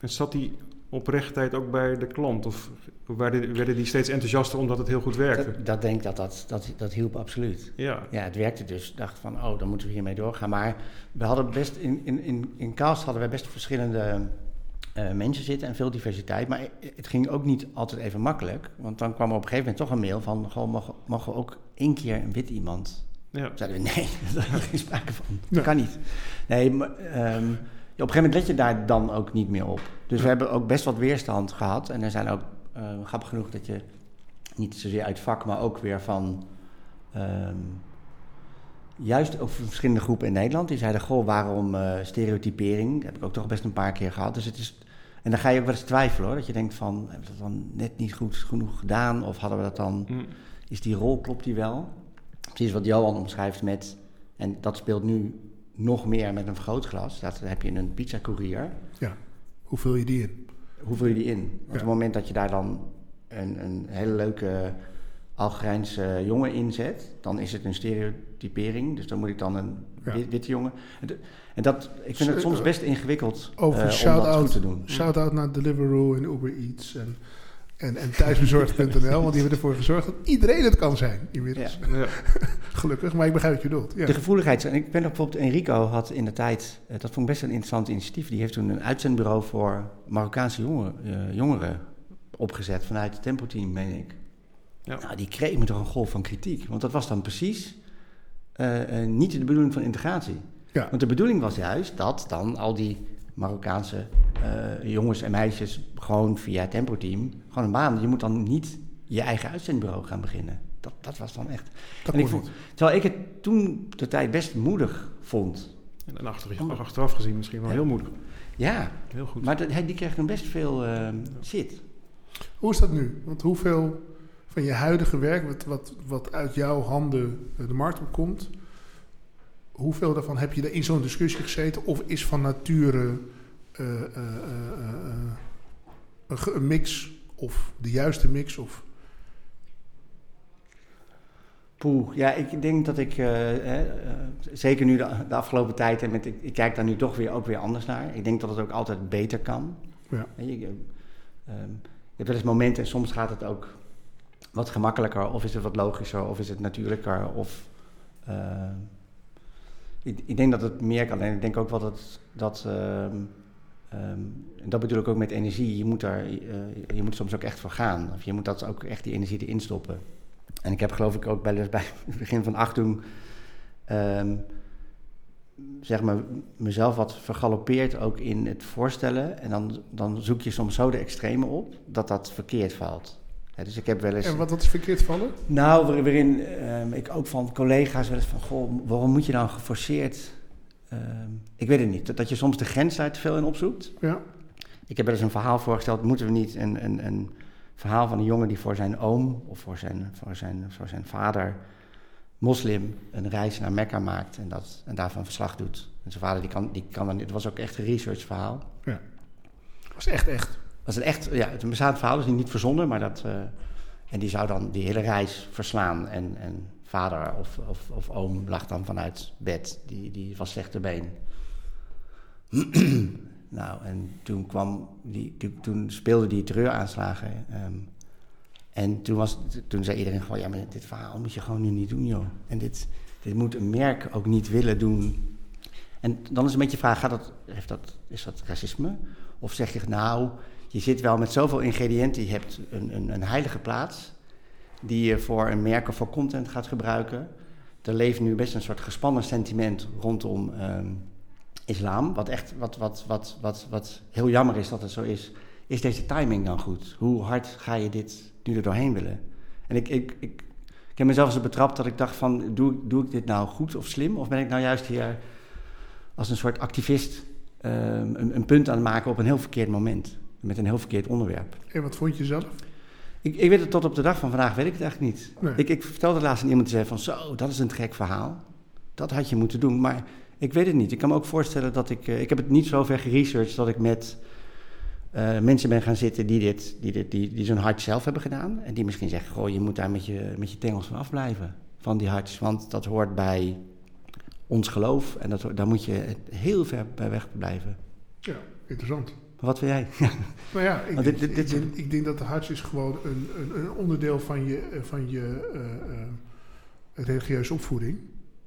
En zat die oprechtheid ook bij de klant? Of werden, werden die steeds enthousiaster omdat het heel goed werkte? Dat, dat denk ik dat dat, dat dat hielp absoluut. Ja, Ja, het werkte dus. Ik dacht van, oh, dan moeten we hiermee doorgaan. Maar we hadden best, in, in, in, in Cast hadden we best verschillende eh, mensen zitten en veel diversiteit. Maar het ging ook niet altijd even makkelijk. Want dan kwam er op een gegeven moment toch een mail van, goh, mogen, mogen we ook één keer een wit iemand? ja. Zeiden we, nee, daar is geen sprake van. Dat Ja. kan niet. Nee, maar, ehm, op een gegeven moment let je daar dan ook niet meer op. Dus we hebben ook best wat weerstand gehad. En er zijn ook, eh, grappig genoeg, dat je niet zozeer uit vak, maar ook weer van... ehm, juist ook van verschillende groepen in Nederland. Die zeiden, goh, waarom eh, stereotypering? Dat heb ik ook toch best een paar keer gehad. Dus het is... En dan ga je ook wel eens twijfelen hoor. Dat je denkt van, hebben we dat dan net niet goed genoeg gedaan? Of hadden we dat dan Hm. is die rol, klopt die wel? Precies wat Johan omschrijft met, en dat speelt nu nog meer met een vergrootglas. Dat heb je een pizzacourier. Hoe vul je die in? Hoe vul je die in? Op Ja. het moment dat je daar dan een, een hele leuke Algerijnse jongen inzet, dan is het een stereotypering. Dus dan moet ik dan een Ja. wit- witte jongen. En dat- ik vind het soms best ingewikkeld eh, Overigens, om dat shout-out. goed te doen. Shout-out naar Deliveroo en Uber Eats en, en, en thuisbezorgd.nl. want die hebben ervoor gezorgd dat iedereen het kan zijn inmiddels. Ja. Gelukkig, maar ik begrijp wat je bedoelt. Ja. De gevoeligheid. En ik ben ook bijvoorbeeld Enrico had in de tijd, eh, dat vond ik best een interessant initiatief. Die heeft toen een uitzendbureau voor Marokkaanse jongen, eh, jongeren opgezet vanuit het Tempo Team, meen ik. Ja. Nou, die kreeg me toch een golf van kritiek. Want dat was dan precies eh, eh, niet de bedoeling van integratie. Ja. Want de bedoeling was juist dat dan al die Marokkaanse eh, jongens en meisjes gewoon via Tempo Team gewoon een baan. Je moet dan niet je eigen uitzendbureau gaan beginnen. Dat, dat was dan echt. Dat en ik vond, terwijl ik het toen de tijd best moedig vond. En dan achteraf gezien misschien wel Ja. heel moedig. Ja, Heel goed. maar dat, die krijgt dan best veel ehm, zit. Hoe is dat nu? Want hoeveel van je huidige werk, wat, wat, wat uit jouw handen eh, de markt op komt, hoeveel daarvan heb je er in zo'n discussie gezeten? Of is van nature eh, eh, een, mix of de juiste mix? Of, Poeh, ja, ik denk dat ik, hè, zeker nu de, de afgelopen tijd, en met, ik, ik kijk daar nu toch weer, ook weer anders naar. Ik denk dat het ook altijd beter kan. Ja. Je, ehm, je hebt wel eens momenten, en soms gaat het ook wat gemakkelijker, of is het wat logischer, of is het natuurlijker, of... ehm, ik, ik denk dat het meer kan. En ik denk ook wel dat, dat ehm, ehm, en dat bedoel ik ook met energie, je moet, daar, eh, je moet soms ook echt voor gaan. Of je moet dat ook echt die energie erin stoppen. En ik heb geloof ik ook bij, bij het begin van acht toen ehm, zeg maar mezelf wat vergalopeerd ook in het voorstellen. En dan, dan zoek je soms zo de extreme op dat dat verkeerd valt. Dus ik heb wel eens... en wat, wat is verkeerd vallen? Nou, waar- waarin ehm, ik ook van collega's wel eens van... Goh, waarom moet je dan geforceerd... ehm, ik weet het niet. Dat, dat je soms de grens daar te veel in opzoekt. Ja, Ik heb wel eens een verhaal voorgesteld. Moeten we niet een, een, een verhaal van een jongen die voor zijn oom... of voor zijn, voor zijn, voor zijn vader, moslim... een reis naar Mekka maakt en, dat, en daarvan verslag doet. En zijn vader die kan, die kan dan... Het was ook echt een researchverhaal. was echt echt. Was echt, ja, het bestaand verhaal is niet verzonnen, maar dat. eh, en die zou dan die hele reis verslaan. En, en vader of, of, of oom lag dan vanuit bed. Die, die was slechte been. nou, en toen kwam die, toen, speelden die terreuraanslagen. ehm, en toen, was, toen zei iedereen gewoon, ja, maar dit verhaal moet je gewoon nu niet doen, joh. En dit, dit moet een merk ook niet willen doen. En dan is een beetje de vraag, gaat dat, heeft dat, is dat racisme? Of zeg je, nou, je zit wel met zoveel ingrediënten, je hebt een, een, een heilige plaats... die je voor een merk of voor content gaat gebruiken. Er leeft nu best een soort gespannen sentiment rondom ehm, islam... Wat, echt, wat, wat, wat, wat, wat heel jammer is dat het zo is. Is deze timing dan goed? Hoe hard ga je dit nu er doorheen willen? En ik, ik, ik, ik heb mezelf eens betrapt dat ik dacht van... Doe, doe ik dit nou goed of slim? Of ben ik nou juist hier als een soort activist... ehm, een, een punt aan het maken op een heel verkeerd moment. Met een heel verkeerd onderwerp. En wat vond je zelf? Ik, ik weet het tot op de dag van vandaag, weet ik het eigenlijk niet. Nee. Ik, ik vertelde laatst aan iemand die zei van... Zo, dat is een gek verhaal. Dat had je moeten doen. Maar ik weet het niet. Ik kan me ook voorstellen dat ik... eh, ik heb het niet zo ver geresearched dat ik met... eh, mensen ben gaan zitten die, dit, die, dit, die, die zo'n hart zelf hebben gedaan. En die misschien zeggen, goh, je moet daar met je, met je tengels van afblijven. Van die harts, want dat hoort bij ons geloof. En dat, daar moet je heel ver bij weg blijven. Ja, interessant. Maar wat vind jij? Nou ja, ik, Want dit- dit- dit- ik, denk, ik denk dat de harts is gewoon een, een, een onderdeel van je, eh, van je eh, eh, religieuze opvoeding.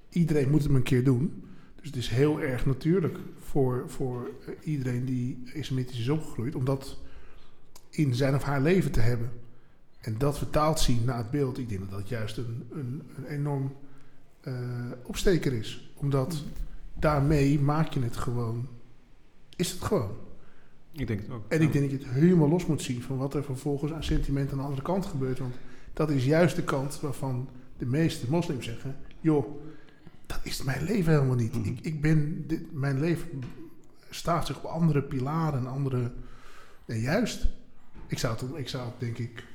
Iedereen moet hem een keer doen. Dus het is heel erg natuurlijk voor, voor iedereen die islamitisch is opgegroeid... om dat in zijn of haar leven te hebben. En dat vertaald zien naar het beeld, ik denk dat dat juist een, een, een enorm opsteker is. Omdat daarmee maak je het gewoon... Is het gewoon. Ik denk het ook. En ik denk dat je het helemaal los moet zien van wat er vervolgens aan sentiment aan de andere kant gebeurt. Want dat is juist de kant waarvan de meeste moslims zeggen: joh, dat is mijn leven helemaal niet. Mhm. Ik, ik ben, dit, mijn leven staat zich op andere pilaren, andere. Nee, juist. Ik zou het, ik zou het denk ik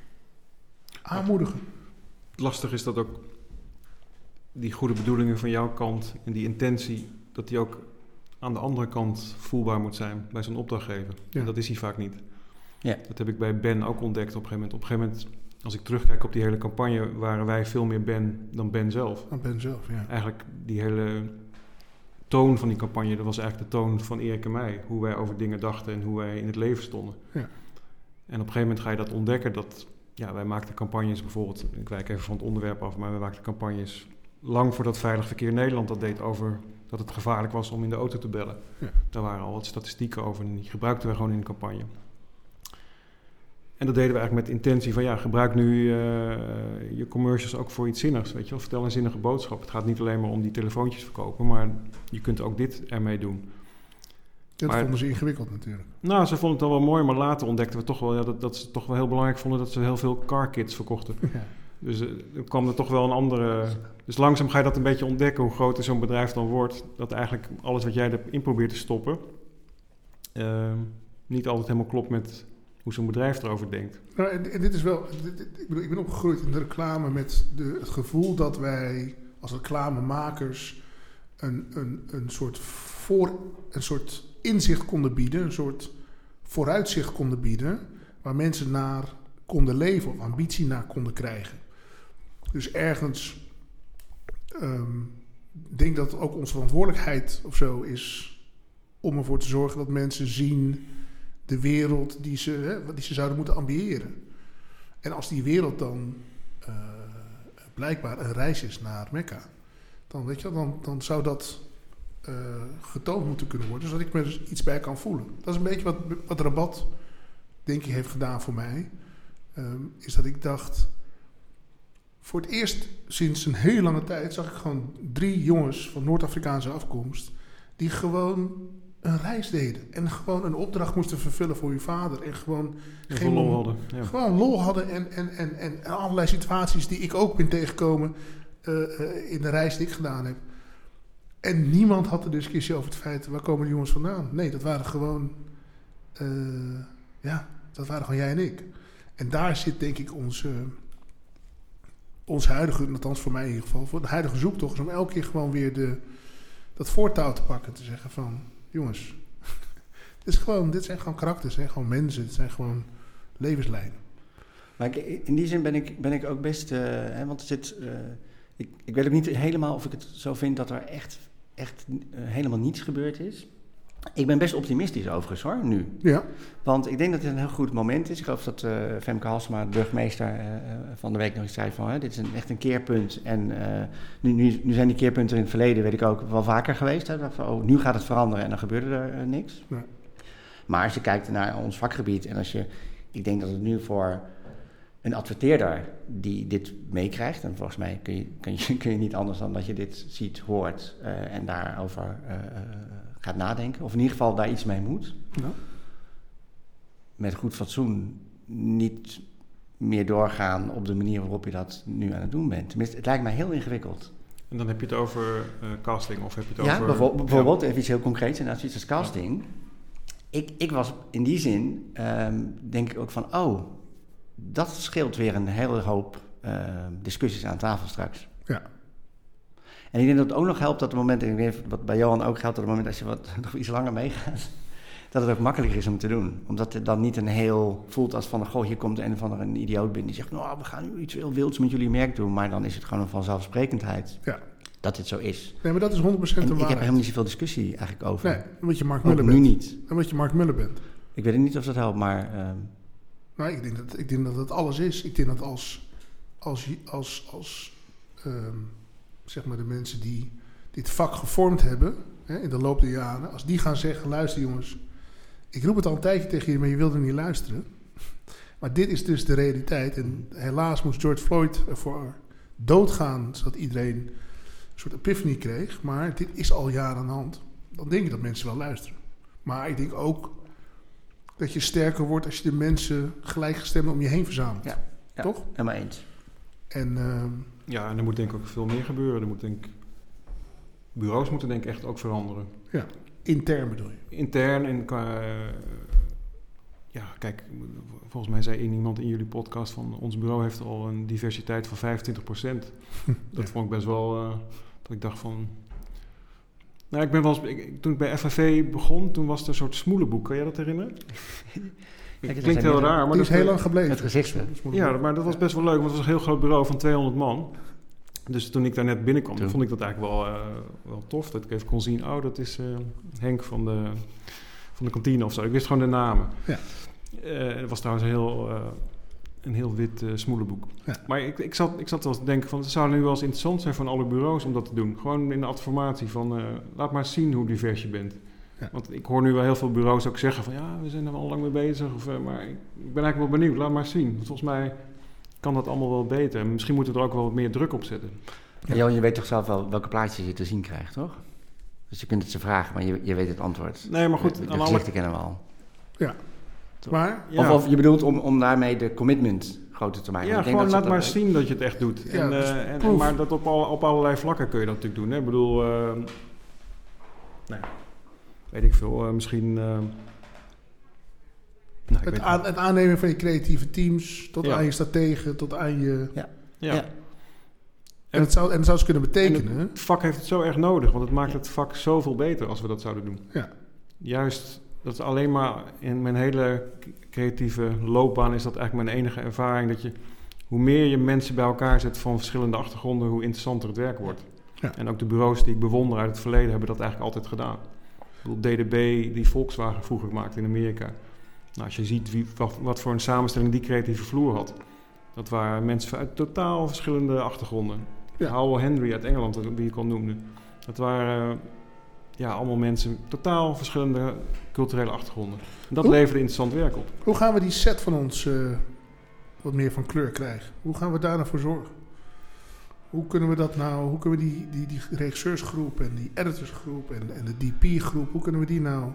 aanmoedigen. Lastig is dat ook die goede bedoelingen van jouw kant en die intentie, dat die ook aan de andere kant voelbaar moet zijn bij zo'n opdrachtgever. Ja. En dat is hij vaak niet. Ja. Dat heb ik bij Ben ook ontdekt op een gegeven moment. Op een gegeven moment, als ik terugkijk op die hele campagne, waren wij veel meer Ben dan Ben zelf. Van Ben zelf, ja. Eigenlijk die hele toon van die campagne, dat was eigenlijk de toon van Erik en mij. Hoe wij over dingen dachten en hoe wij in het leven stonden. Ja. En op een gegeven moment ga je dat ontdekken. Dat, ja, wij maakten campagnes bijvoorbeeld, ik wijk even van het onderwerp af, maar we maakten campagnes lang voordat Veilig Verkeer Nederland dat deed over dat het gevaarlijk was om in de auto te bellen. Ja. Daar waren al wat statistieken over en die gebruikten we gewoon in de campagne. En dat deden we eigenlijk met intentie van ja, gebruik nu eh, je commercials ook voor iets zinnigs. Weet je wel, vertel een zinnige boodschap. Het gaat niet alleen maar om die telefoontjes verkopen, maar je kunt ook dit ermee doen. Dat Maar- vonden ze ingewikkeld natuurlijk. Nou, ze vonden het al wel mooi, maar later ontdekten we toch wel ja, dat, dat ze toch wel heel belangrijk vonden dat ze heel veel car kits verkochten. Ja. Dus er kwam er toch wel een andere... Dus langzaam ga je dat een beetje ontdekken, hoe groter zo'n bedrijf dan wordt. Dat eigenlijk alles wat jij erin probeert te stoppen... Uh, niet altijd helemaal klopt met hoe zo'n bedrijf erover denkt. Nou, en, dit is wel... Ik, bedoel, ik ben opgegroeid in de reclame met de, het gevoel dat wij als reclamemakers... Een, een, een, soort voor, een soort inzicht konden bieden, een soort vooruitzicht konden bieden... waar mensen naar konden leven of ambitie naar konden krijgen. Dus ergens um, denk dat ook onze verantwoordelijkheid of zo is om ervoor te zorgen dat mensen zien de wereld die ze, hè, die ze zouden moeten ambiëren. En als die wereld dan uh, blijkbaar een reis is naar Mekka, dan, weet je, dan, dan zou dat uh, getoond moeten kunnen worden, zodat ik me er iets bij kan voelen. Dat is een beetje wat, wat Rabat, denk ik, heeft gedaan voor mij. Um, is dat ik dacht, voor het eerst sinds een hele lange tijd zag ik gewoon drie jongens van Noord-Afrikaanse afkomst, die gewoon een reis deden. En gewoon een opdracht moesten vervullen voor je vader. En gewoon, en geen lol hadden. Ja. Gewoon lol hadden en, en, en, en allerlei situaties die ik ook ben tegengekomen uh, uh, in de reis die ik gedaan heb. En niemand had de discussie over het feit, waar komen die jongens vandaan? Nee, dat waren gewoon, uh, ja, dat waren gewoon jij en ik. En daar zit denk ik onze, onze huidige, althans voor mij in ieder geval, voor de huidige zoektocht, is om elke keer gewoon weer de, dat voortouw te pakken. Te zeggen van, jongens, dit, is gewoon, dit zijn gewoon karakters, zijn gewoon mensen, het zijn gewoon levenslijnen. Maar ik, in die zin ben ik, ben ik ook best, uh, hè, want er zit, uh, ik, ik weet ook niet helemaal of ik het zo vind dat er echt, echt uh, helemaal niets gebeurd is. Ik ben best optimistisch overigens hoor, nu. Ja. Want ik denk dat het een heel goed moment is. Ik geloof dat uh, Femke Halsema, de burgemeester, uh, van de week nog eens zei van... Hè, dit is een, echt een keerpunt. En uh, nu, nu, nu, zijn die keerpunten in het verleden, weet ik ook, wel vaker geweest. Hè, dat, oh, nu gaat het veranderen en dan gebeurde er niks. Ja. Maar als je kijkt naar ons vakgebied en als je... Ik denk dat het nu voor een adverteerder die dit meekrijgt... en volgens mij kun je, kun, je, kun je niet anders dan dat je dit ziet, hoort en daarover gaat nadenken. Of in ieder geval daar iets mee moet. Ja. Met goed fatsoen niet meer doorgaan op de manier waarop je dat nu aan het doen bent. Tenminste, het lijkt mij heel ingewikkeld. En dan heb je het over uh, casting of heb je het ja, over... Bijvoorbeeld, bijvoorbeeld even iets heel concreets en als iets als casting. Ja. Ik, ik was in die zin, um, denk ik ook van, oh, dat scheelt weer een hele hoop uh, discussies aan tafel straks. Ja. En ik denk dat het ook nog helpt dat op het moment, en ik weet wat bij Johan ook geldt, dat op het moment als je wat nog iets langer meegaat, dat het ook makkelijker is om te doen. Omdat het dan niet een heel voelt als van, goh, hier komt een of andere een idioot binnen die zegt, nou, we gaan nu iets heel wilds met jullie merk doen. Maar dan is het gewoon een vanzelfsprekendheid ja. dat dit zo is. Nee, maar dat is 100% en de Ik heb waarheid. helemaal niet zoveel discussie eigenlijk over. Nee, omdat je Mark Muller nu bent. niet. Omdat je Mark Muller bent. Ik weet niet of dat helpt, maar... Uh, nou, ik denk dat, ik denk dat het alles is. Ik denk dat als, als, als, als um, zeg maar de mensen die dit vak gevormd hebben hè, in de loop der jaren, als die gaan zeggen: luister jongens, ik roep het al een tijdje tegen jullie, maar je wilde niet luisteren. Maar dit is dus de realiteit. En helaas moest George Floyd ervoor doodgaan, zodat iedereen een soort epiphany kreeg. Maar dit is al jaren aan de hand. Dan denk ik dat mensen wel luisteren. Maar ik denk ook dat je sterker wordt als je de mensen gelijkgestemd om je heen verzamelt. Ja, ja Toch? Helemaal eens. En, uh, ja, en er moet denk ik ook veel meer gebeuren. Er moet denk ik bureaus moeten denk ik echt ook veranderen. Ja, intern bedoel je? Intern en qua... Uh, ja, kijk, volgens mij zei iemand in jullie podcast van... ons bureau heeft al een diversiteit van 25%. dat ja. vond ik best wel... Uh, dat ik dacht van... Nou, ik ben wel eens, ik, toen ik bij FFV begon, toen was er een soort smoelenboek. Kan jij dat herinneren? Kijk, het klinkt heel raar, maar die is dat heel lang gebleven. Het gezicht. Ja, maar dat was best wel leuk, want het was een heel groot bureau van 200 man. Dus toen ik daar net binnenkwam, toen. vond ik dat eigenlijk wel, uh, wel tof. Dat ik even kon zien, oh, dat is uh, Henk van de, van de kantine of zo. Ik wist gewoon de namen. Ja. Uh, het was trouwens een heel, een heel wit smoelenboek. Ja. Maar ik, ik, zat, ik zat wel te denken van, het zou nu wel eens interessant zijn van alle bureaus om dat te doen. Gewoon in de adformatie van, laat maar zien hoe divers je bent. Ja. Want ik hoor nu wel heel veel bureaus ook zeggen van, ja, we zijn er al lang mee bezig. Of, maar ik, ik ben eigenlijk wel benieuwd, laat maar zien. Want volgens mij kan dat allemaal wel beter. En misschien moeten we er ook wel wat meer druk op zetten. Ja. Johan, je weet toch zelf wel welke plaatjes je te zien krijgt, toch? Dus je kunt het ze vragen, maar je, je weet het antwoord. Nee, maar goed. De, de gezichten alle... kennen we al. Ja. Toch? Maar... Ja. Of, of, je bedoelt om, om daarmee de commitment grote termijn. Ja, Ik denk gewoon dat laat maar zien dat je het echt doet. Ja, en, dus eh, en, maar dat op, al, op allerlei vlakken kun je dat natuurlijk doen. Hè? Ik bedoel, eh, ja, weet ik veel, eh, misschien... eh, nou, Het, weet aan, het aannemen van je creatieve teams, tot Ja. aan je strategen, tot aan je... ja. ja. En het zou, en het zou eens kunnen betekenen... En het vak heeft het zo erg nodig, want het maakt het vak zoveel beter als we dat zouden doen. Ja. Juist, dat is alleen maar in mijn hele creatieve loopbaan is dat eigenlijk mijn enige ervaring. Dat je, hoe meer je mensen bij elkaar zet van verschillende achtergronden, hoe interessanter het werk wordt. Ja. En ook de bureaus die ik bewonder uit het verleden hebben dat eigenlijk altijd gedaan. Ik bedoel, DDB die Volkswagen vroeger maakte in Amerika. Nou, als je ziet wie, wat, wat voor een samenstelling die creatieve vloer had. Dat waren mensen uit totaal verschillende achtergronden. Ja. Howell Henry uit Engeland, wie ik al noemde. Dat waren eh, ja, allemaal mensen totaal verschillende culturele achtergronden. En dat leverde interessant werk op. Hoe gaan we die set van ons eh, wat meer van kleur krijgen? Hoe gaan we daar nou voor zorgen? Hoe kunnen we dat nou, hoe kunnen we die, die, die regisseursgroep en die editorsgroep en, en de DP-groep, hoe kunnen we die nou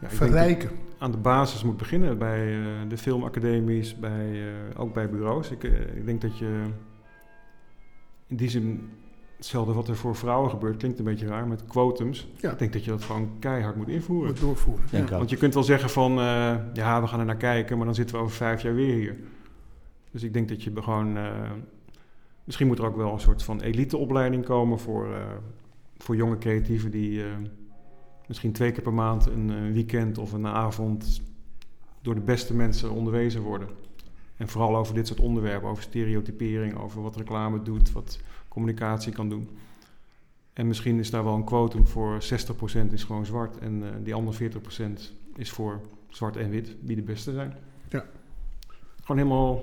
Ja, verrijken? aan de basis moet beginnen bij eh, de filmacademies, bij, eh, ook bij bureaus. Ik, eh, ik denk dat je in die zin hetzelfde wat er voor vrouwen gebeurt, klinkt een beetje raar met quotums. Ja. Ik denk dat je dat gewoon keihard moet invoeren. Moet doorvoeren. Ja. Want je kunt wel zeggen van, eh, ja, we gaan er naar kijken, maar dan zitten we over vijf jaar weer hier. Dus ik denk dat je gewoon, eh, misschien moet er ook wel een soort van eliteopleiding komen voor, eh, voor jonge creatieven die eh, misschien twee keer per maand een eh, weekend of een avond door de beste mensen onderwezen worden. En vooral over dit soort onderwerpen, over stereotypering, over wat reclame doet, wat communicatie kan doen. En misschien is daar wel een quotum voor 60% is gewoon zwart en die andere 40% is voor zwart en wit, wie de beste zijn. Ja. Gewoon helemaal,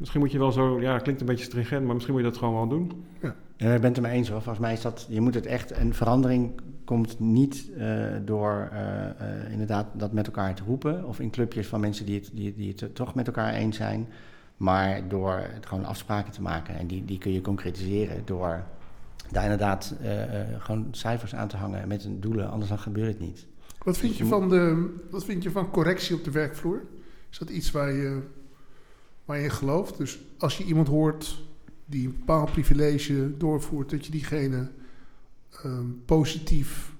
misschien moet je wel zo, ja, klinkt een beetje stringent, maar misschien moet je dat gewoon wel doen. Ja, ik ben het er mee eens hoor. Volgens mij is dat, je moet het echt, een verandering komt niet eh, door eh, eh, inderdaad dat met elkaar te roepen. Of in clubjes van mensen die het, die, die het toch met elkaar eens zijn. Maar door het gewoon afspraken te maken. En die, die kun je concretiseren door daar inderdaad eh, eh, gewoon cijfers aan te hangen met een doelen. Anders dan gebeurt het niet. Wat vind je van, de, wat vind je van correctie op de werkvloer? Is dat iets waar je, waar je in gelooft? Dus als je iemand hoort die een bepaald privilege doorvoert, dat je diegene ehm, positief,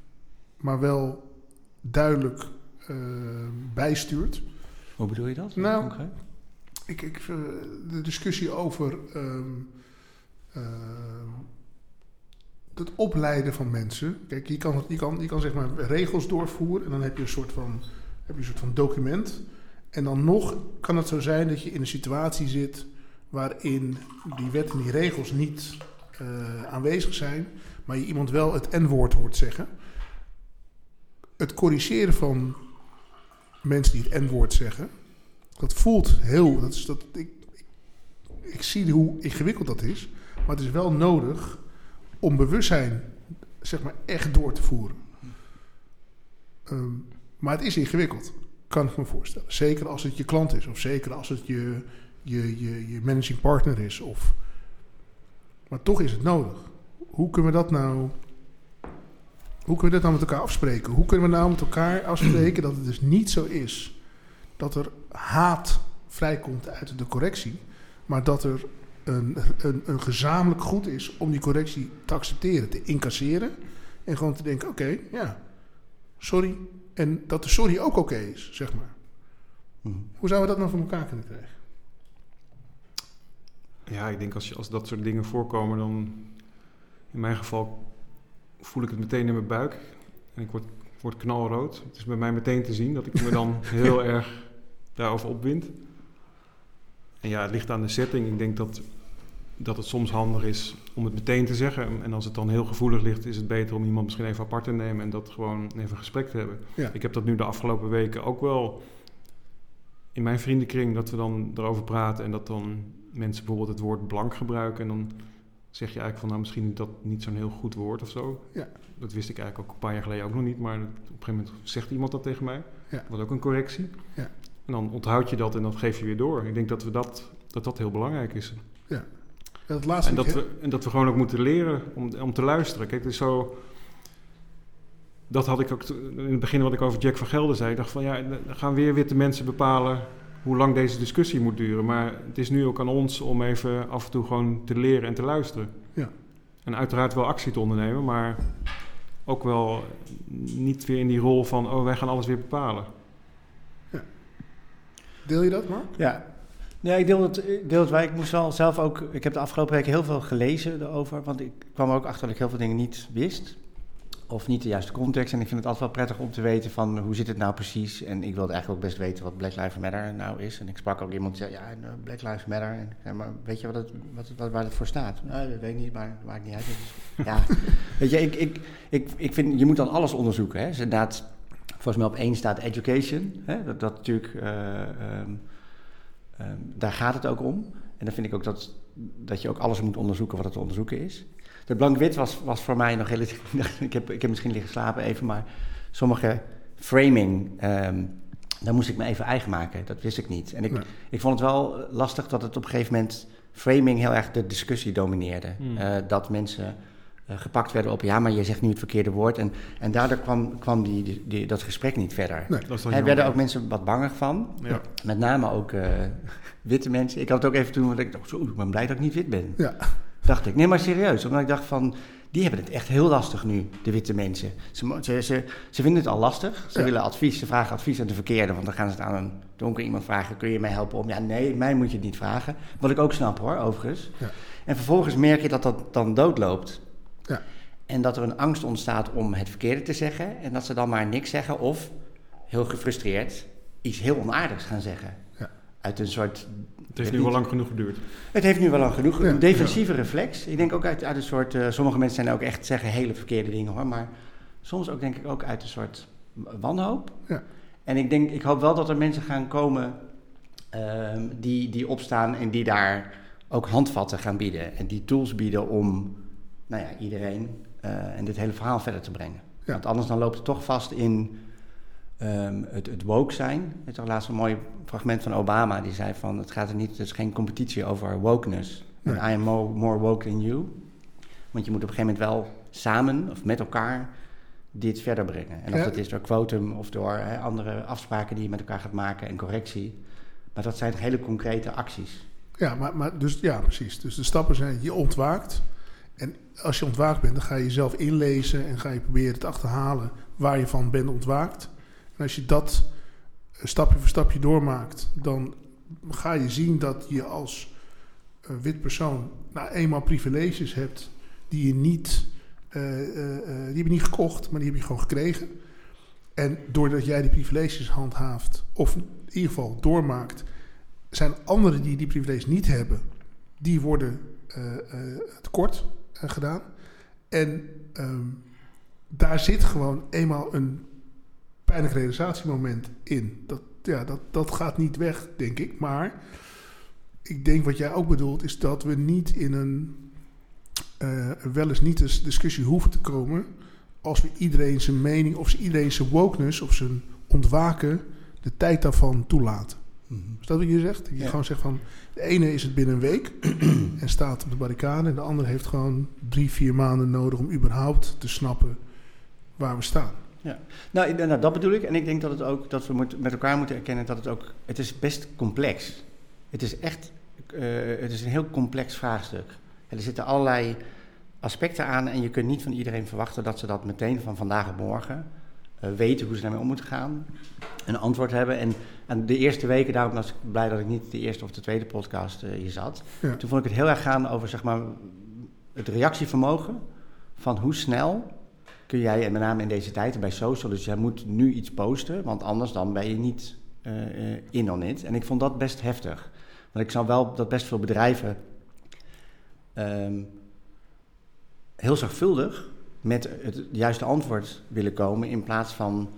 maar wel duidelijk ehm, bijstuurt. Hoe bedoel je dat? Nou? Ik, ik, eh, de discussie over ehm, ehm, het opleiden van mensen. Kijk, je kan, je, kan, je kan zeg maar regels doorvoeren en dan heb je een soort van, heb je een soort van document. En dan nog kan het zo zijn dat je in een situatie zit waarin die wet en die regels niet eh, aanwezig zijn, maar je iemand wel het N-woord hoort zeggen. Het corrigeren van mensen die het N-woord zeggen, dat voelt heel. Dat is dat, ik, ik, zie hoe ingewikkeld dat is. Maar het is wel nodig om bewustzijn zeg maar, echt door te voeren. Ehm, maar het is ingewikkeld, kan ik me voorstellen. Zeker als het je klant is, of zeker als het je, je, je, je managing partner is. Of, maar toch is het nodig. Hoe kunnen we dat nou. Hoe kunnen we dat nou met elkaar afspreken? Hoe kunnen we nou met elkaar afspreken dat het dus niet zo is dat er haat vrijkomt uit de correctie, maar dat er een, een, een gezamenlijk goed is om die correctie te accepteren, te incasseren en gewoon te denken: oké, ja, sorry. En dat de sorry ook oké is, zeg maar. Mhm. Hoe zouden we dat nou voor elkaar kunnen krijgen? Ja, ik denk als, je, als dat soort dingen voorkomen, dan in mijn geval voel ik het meteen in mijn buik. En ik word, ik word knalrood. Het is bij mij meteen te zien dat ik me dan heel erg daarover opwind. En ja, het ligt aan de setting. Ik denk dat, dat het soms handig is om het meteen te zeggen. En als het dan heel gevoelig ligt, is het beter om iemand misschien even apart te nemen en dat gewoon even een gesprek te hebben. Ja. Ik heb dat nu de afgelopen weken ook wel in mijn vriendenkring, dat we dan erover praten en dat dan mensen bijvoorbeeld het woord blank gebruiken. En dan zeg je eigenlijk van, nou misschien is dat niet zo'n heel goed woord of zo. Ja. Dat wist ik eigenlijk ook een paar jaar geleden ook nog niet, maar op een gegeven moment zegt iemand dat tegen mij. Ja. Was ook een correctie. Ja. En dan onthoud je dat en dat geef je weer door. Ik denk dat we dat, dat, dat heel belangrijk is. Ja, dat laatste En dat, we, en dat we gewoon ook moeten leren om, om te luisteren. Kijk, het is zo. Dat had ik ook in het begin wat ik over Jack van Gelder zei. Ik dacht van ja, dan gaan weer witte mensen bepalen hoe lang deze discussie moet duren. Maar het is nu ook aan ons om even af en toe gewoon te leren en te luisteren. Ja. En uiteraard wel actie te ondernemen, maar ook wel niet weer in die rol van, oh, wij gaan alles weer bepalen. Deel je dat, Mark? Ja. Ja, ik deel het, ik deel. Ik moest wel zelf ook... Ik heb de afgelopen weken heel veel gelezen erover. Want ik kwam ook achter dat ik heel veel dingen niet wist. Of niet de juiste context. En ik vind het altijd wel prettig om te weten van hoe zit het nou precies. En ik wilde eigenlijk ook best weten wat Black Lives Matter nou is. En ik sprak ook iemand die zei, ja, nou, Black Lives Matter. En, ja, maar weet je wat het, wat, wat, waar het voor staat? Nou, dat weet ik niet, maar dat maakt niet uit. Ja, weet je, ik, ik, ik, ik vind, je moet dan alles onderzoeken. Hè. Dus inderdaad, volgens mij op één staat education. Hè. Dat, dat natuurlijk... eh, ehm, Ehm, daar gaat het ook om. En dan vind ik ook dat, dat je ook alles moet onderzoeken wat te onderzoeken is. De blank-wit was, was voor mij nog relatief... ik, heb, ik heb misschien liggen slapen even, maar sommige framing... ehm, daar moest ik me even eigen maken. Dat wist ik niet. En ik, Nee. ik vond het wel lastig dat het op een gegeven moment... framing heel erg de discussie domineerde. Hmm. Eh, dat mensen gepakt werden op... ja, maar je zegt nu het verkeerde woord. En, en daardoor kwam, kwam die, die, die- dat gesprek niet verder. Nee. Dat Er werden ook mensen wat banger van. Ja. Met name ook eh, witte mensen. Ik had het ook even toen, want ik dacht, zo, ik ben blij dat ik niet wit ben. Ja. Dacht ik. Nee, maar serieus. Omdat ik dacht van, die hebben het echt heel lastig nu, de witte mensen. Ze, ze, ze, ze vinden het al lastig. Ze Ja. willen advies, ze vragen advies aan de verkeerde. Want dan gaan ze het aan een donker iemand vragen, kun je mij helpen om? Ja, nee, mij moet je het niet vragen. Wat ik ook snap hoor, overigens. Ja. En vervolgens merk je dat dat dan doodloopt. Ja. En dat er een angst ontstaat om het verkeerde te zeggen. En dat ze dan maar niks zeggen of, heel gefrustreerd, iets heel onaardigs gaan zeggen. Ja. Uit een soort Het heeft nu wel lang genoeg geduurd. het heeft nu wel lang genoeg. Ja, Een defensieve reflex. Ik denk ook uit, uit een soort. eh, sommige mensen zijn ook echt zeggen hele verkeerde dingen hoor. Maar soms ook denk ik ook uit een soort wanhoop. Ja. En ik denk, ik hoop wel dat er mensen gaan komen ehm, die, die opstaan en die daar ook handvatten gaan bieden. En die tools bieden om nou ja, iedereen eh, en dit hele verhaal verder te brengen. Ja. Want anders dan loopt het toch vast in ehm, het, het woke zijn. Het is toch laatst een mooi fragment van Obama. Die zei van, het gaat er niet, het is geen competitie over wokeness. Nee. I am more, more woke than you. Want je moet op een gegeven moment wel samen of met elkaar dit verder brengen. En of Ja. dat is door quotum of door hè, andere afspraken die je met elkaar gaat maken en correctie. Maar dat zijn hele concrete acties. Ja, maar, maar dus, ja, precies. Dus de stappen zijn, je ontwaakt. En als je ontwaakt bent, dan ga je jezelf inlezen en ga je proberen te achterhalen waar je van bent ontwaakt. En als je dat eh, stapje voor stapje doormaakt, dan ga je zien dat je als eh, wit persoon nou eenmaal privileges hebt die je niet, eh, eh, die heb je niet gekocht, maar die heb je gewoon gekregen. En doordat jij die privileges handhaaft, of in ieder geval doormaakt, zijn anderen die die privileges niet hebben, die worden tekort gedaan. En ehm, daar zit gewoon eenmaal een pijnlijk realisatiemoment in. Dat, ja, dat, dat gaat niet weg, denk ik. Maar ik denk wat jij ook bedoelt, is dat we niet in een eh, wel eens niet eens discussie hoeven te komen als we iedereen zijn mening of iedereen zijn wokeness of zijn ontwaken de tijd daarvan toelaten. Is dat wat je zegt? Dat je Ja. gewoon zegt van... De ene is het binnen een week en staat op de barricade... en de andere heeft gewoon drie, vier maanden nodig... om überhaupt te snappen waar we staan. Nou, ik- nou, dat bedoel ik. En ik denk dat het ook dat we moet, met elkaar moeten erkennen dat het ook. Het is best complex. Het is echt. eh, het is een heel complex vraagstuk. En er zitten allerlei aspecten aan. En je kunt niet van iedereen verwachten dat ze dat meteen van vandaag op morgen weten hoe ze daarmee om moeten gaan. Een antwoord hebben. En, en de eerste weken, daarom was ik blij dat ik niet de eerste of de tweede podcast eh, hier zat. Ja. Toen vond ik het heel erg gaan over zeg maar, het reactievermogen. Van hoe snel kun jij, en met name in deze tijd bij social, dus jij moet nu iets posten, want anders dan ben je niet eh, eh, in on it. En ik vond dat best heftig. Want ik zou wel dat best veel bedrijven ehm, heel zorgvuldig met het juiste antwoord willen komen, in plaats van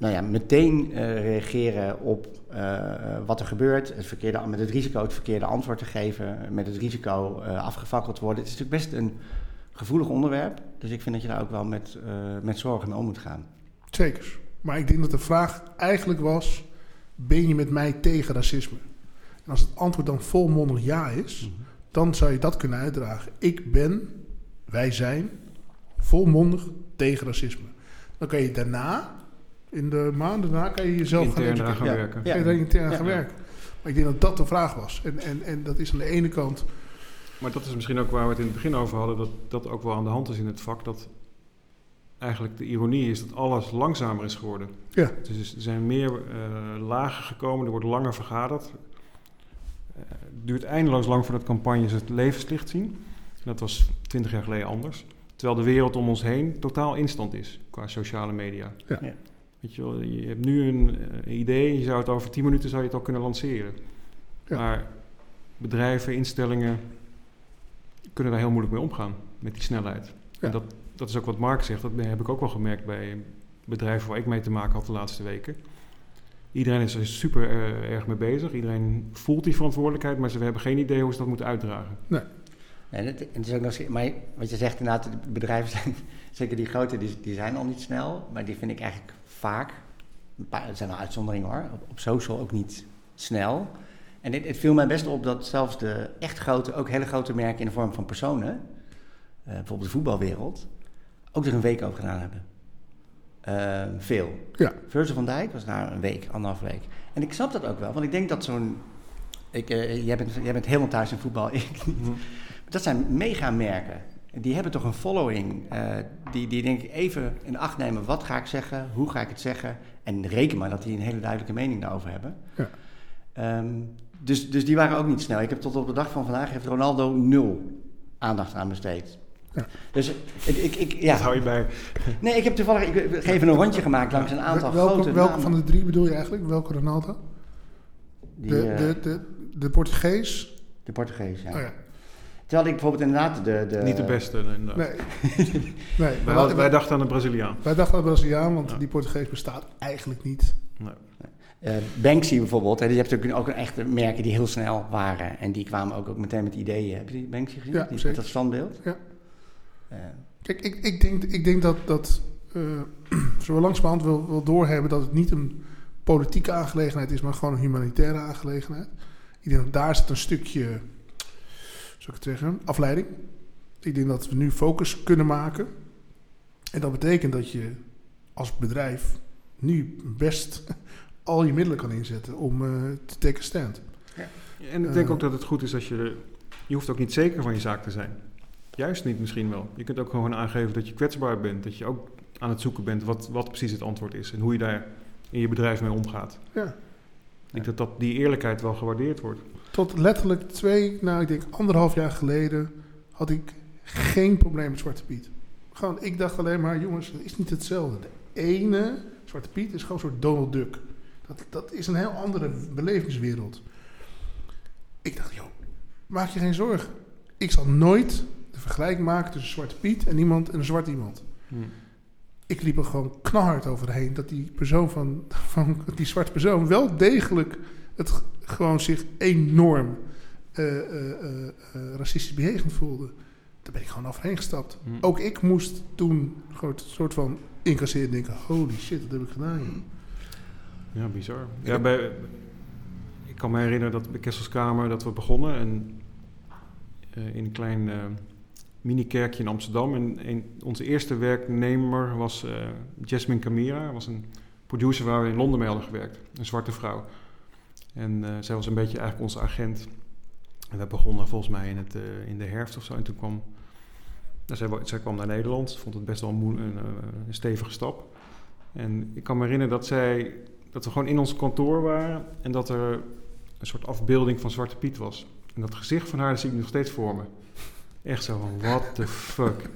nou ja, meteen eh, reageren op eh, wat er gebeurt, het verkeerde, met het risico het verkeerde antwoord te geven, met het risico eh, afgefakkeld te worden. Het is natuurlijk best een gevoelig onderwerp, dus ik vind dat je daar ook wel met, met zorg mee om moet gaan. Zeker. Maar ik denk dat de vraag eigenlijk was... ben je met mij tegen racisme? En als het antwoord dan volmondig ja is... dan zou je dat kunnen uitdragen. Ik ben, wij zijn, volmondig tegen racisme. Dan kan je daarna In de maanden daarna kan je jezelf gaan intern Ja. werken. Ja. Kan je intern aan Ja. gaan werken. Maar ik denk dat dat de vraag was. En, en, en dat is aan de ene kant... Maar dat is misschien ook waar we het in het begin over hadden, dat dat ook wel aan de hand is in het vak. Dat eigenlijk de ironie is dat alles langzamer is geworden. Ja. Dus er zijn meer eh, lagen gekomen, er wordt langer vergaderd. Eh, het duurt eindeloos lang voordat campagnes het levenslicht zien. Dat was twintig jaar geleden anders. Terwijl de wereld om ons heen totaal instant is qua sociale media. Ja. Ja. Weet je, wel, je hebt nu een eh, idee, je zou het over tien minuten zou je het al kunnen lanceren. Ja. Maar bedrijven, instellingen kunnen daar heel moeilijk mee omgaan met die snelheid. Ja. En dat, dat is ook wat Mark zegt, dat heb ik ook wel gemerkt bij bedrijven waar ik mee te maken had de laatste weken. Iedereen is er super eh, erg mee bezig, iedereen voelt die verantwoordelijkheid, maar ze hebben geen idee hoe ze dat moeten uitdragen. Nee, het, het is ook nog, maar wat je zegt inderdaad, de bedrijven zijn, zeker die grote, die, die zijn al niet snel. Maar die vind ik eigenlijk vaak, een paar, het zijn wel uitzonderingen hoor, op, op social ook niet snel. En het, het viel mij best op dat zelfs de echt grote, ook hele grote merken in de vorm van personen, eh, bijvoorbeeld de voetbalwereld, ook er een week over gedaan hebben. Eh, veel. Ja. Virgil van Dijk was daar een week, anderhalf week. En ik snap dat ook wel, want ik denk dat zo'n... Ik, eh, jij, bent, jij bent helemaal thuis in voetbal, ik niet. Dat zijn megamerken. Die hebben toch een following. eh, die, die denk ik even in acht nemen. Wat ga ik zeggen? Hoe ga ik het zeggen? En reken maar dat die een hele duidelijke mening daarover hebben. Ja. Ehm, dus, dus die waren ook niet snel. Ik heb tot op de dag van vandaag heeft Ronaldo nul aandacht aan besteed. Ja. Dus ik, ik, ik, ja. Dat hou je bij. Nee, ik heb toevallig ik even een rondje gemaakt langs een aantal welke grote welke namen. van de drie bedoel je eigenlijk? Welke Ronaldo? Die, de, eh, de, de, de Portugees? de Portugees, ja. Oh ja. Terwijl ik bijvoorbeeld inderdaad de... de Niet de beste. inderdaad. Nee. nee. Wij, hadden- wij dachten aan de Braziliaan. wij dachten aan Braziliaan, want Ja. die Portugees bestaat eigenlijk niet. Nee. Eh, Banksy bijvoorbeeld, hè, je hebt natuurlijk ook een echte merken die heel snel waren. En die kwamen ook, ook meteen met ideeën. Heb je die Banksy gezien? Ja, die, zeker. met dat standbeeld? Ja. Eh, Kijk, ik, ik, denk, ik denk dat, dat eh zo langzamerhand wil, wil doorhebben dat het niet een politieke aangelegenheid is, maar gewoon een humanitaire aangelegenheid. Ik denk dat daar zit een stukje, zou ik het zeggen, afleiding. Ik denk dat we nu focus kunnen maken. En dat betekent dat je als bedrijf nu best al je middelen kan inzetten om eh, te take a stand. En ik denk Eh. ook dat het goed is als je... Je hoeft ook niet zeker van je zaak te zijn. Juist niet misschien wel. Je kunt ook gewoon aangeven dat je kwetsbaar bent. Dat je ook aan het zoeken bent wat, wat precies het antwoord is. En hoe je daar in je bedrijf mee omgaat. Ja. Ik denk dat, dat die eerlijkheid wel gewaardeerd wordt. Tot letterlijk twee, nou ik denk anderhalf jaar geleden had ik geen probleem met Zwarte Piet. Gewoon, ik dacht alleen maar, jongens, het is niet hetzelfde. De ene, Zwarte Piet, is gewoon een soort Donald Duck. Dat, dat is een heel andere belevingswereld. Ik dacht, joh, maak je geen zorgen. Ik zal nooit de vergelijking maken tussen Zwarte Piet en iemand en een zwart iemand. Hm. Ik liep er gewoon knalhard overheen dat die persoon van, van die zwarte persoon wel degelijk het gewoon zich enorm eh, eh, eh, racistisch bejegend voelde. Daar ben ik gewoon overheen gestapt. Hm. Ook ik moest toen gewoon een soort van incasseren en denken, holy shit, wat heb ik gedaan? joh? Ja, bizar. Ja, bij, ik kan me herinneren dat bij Kesselskamer dat we begonnen en in een klein eh, mini-kerkje in Amsterdam. En een, onze eerste werknemer was eh, Jasmine Camira, was een producer waar we in Londen mee hadden gewerkt, een zwarte vrouw. En eh, zij was een beetje eigenlijk onze agent. En we begonnen volgens mij in, het, eh, in de herfst of zo. En toen kwam, nou, zij, zij kwam naar Nederland, vond het best wel een, eh, een stevige stap. En ik kan me herinneren dat zij dat we gewoon in ons kantoor waren en dat er een soort afbeelding van Zwarte Piet was. En dat gezicht van haar dat zie ik nog steeds voor me. Echt zo van, what the fuck.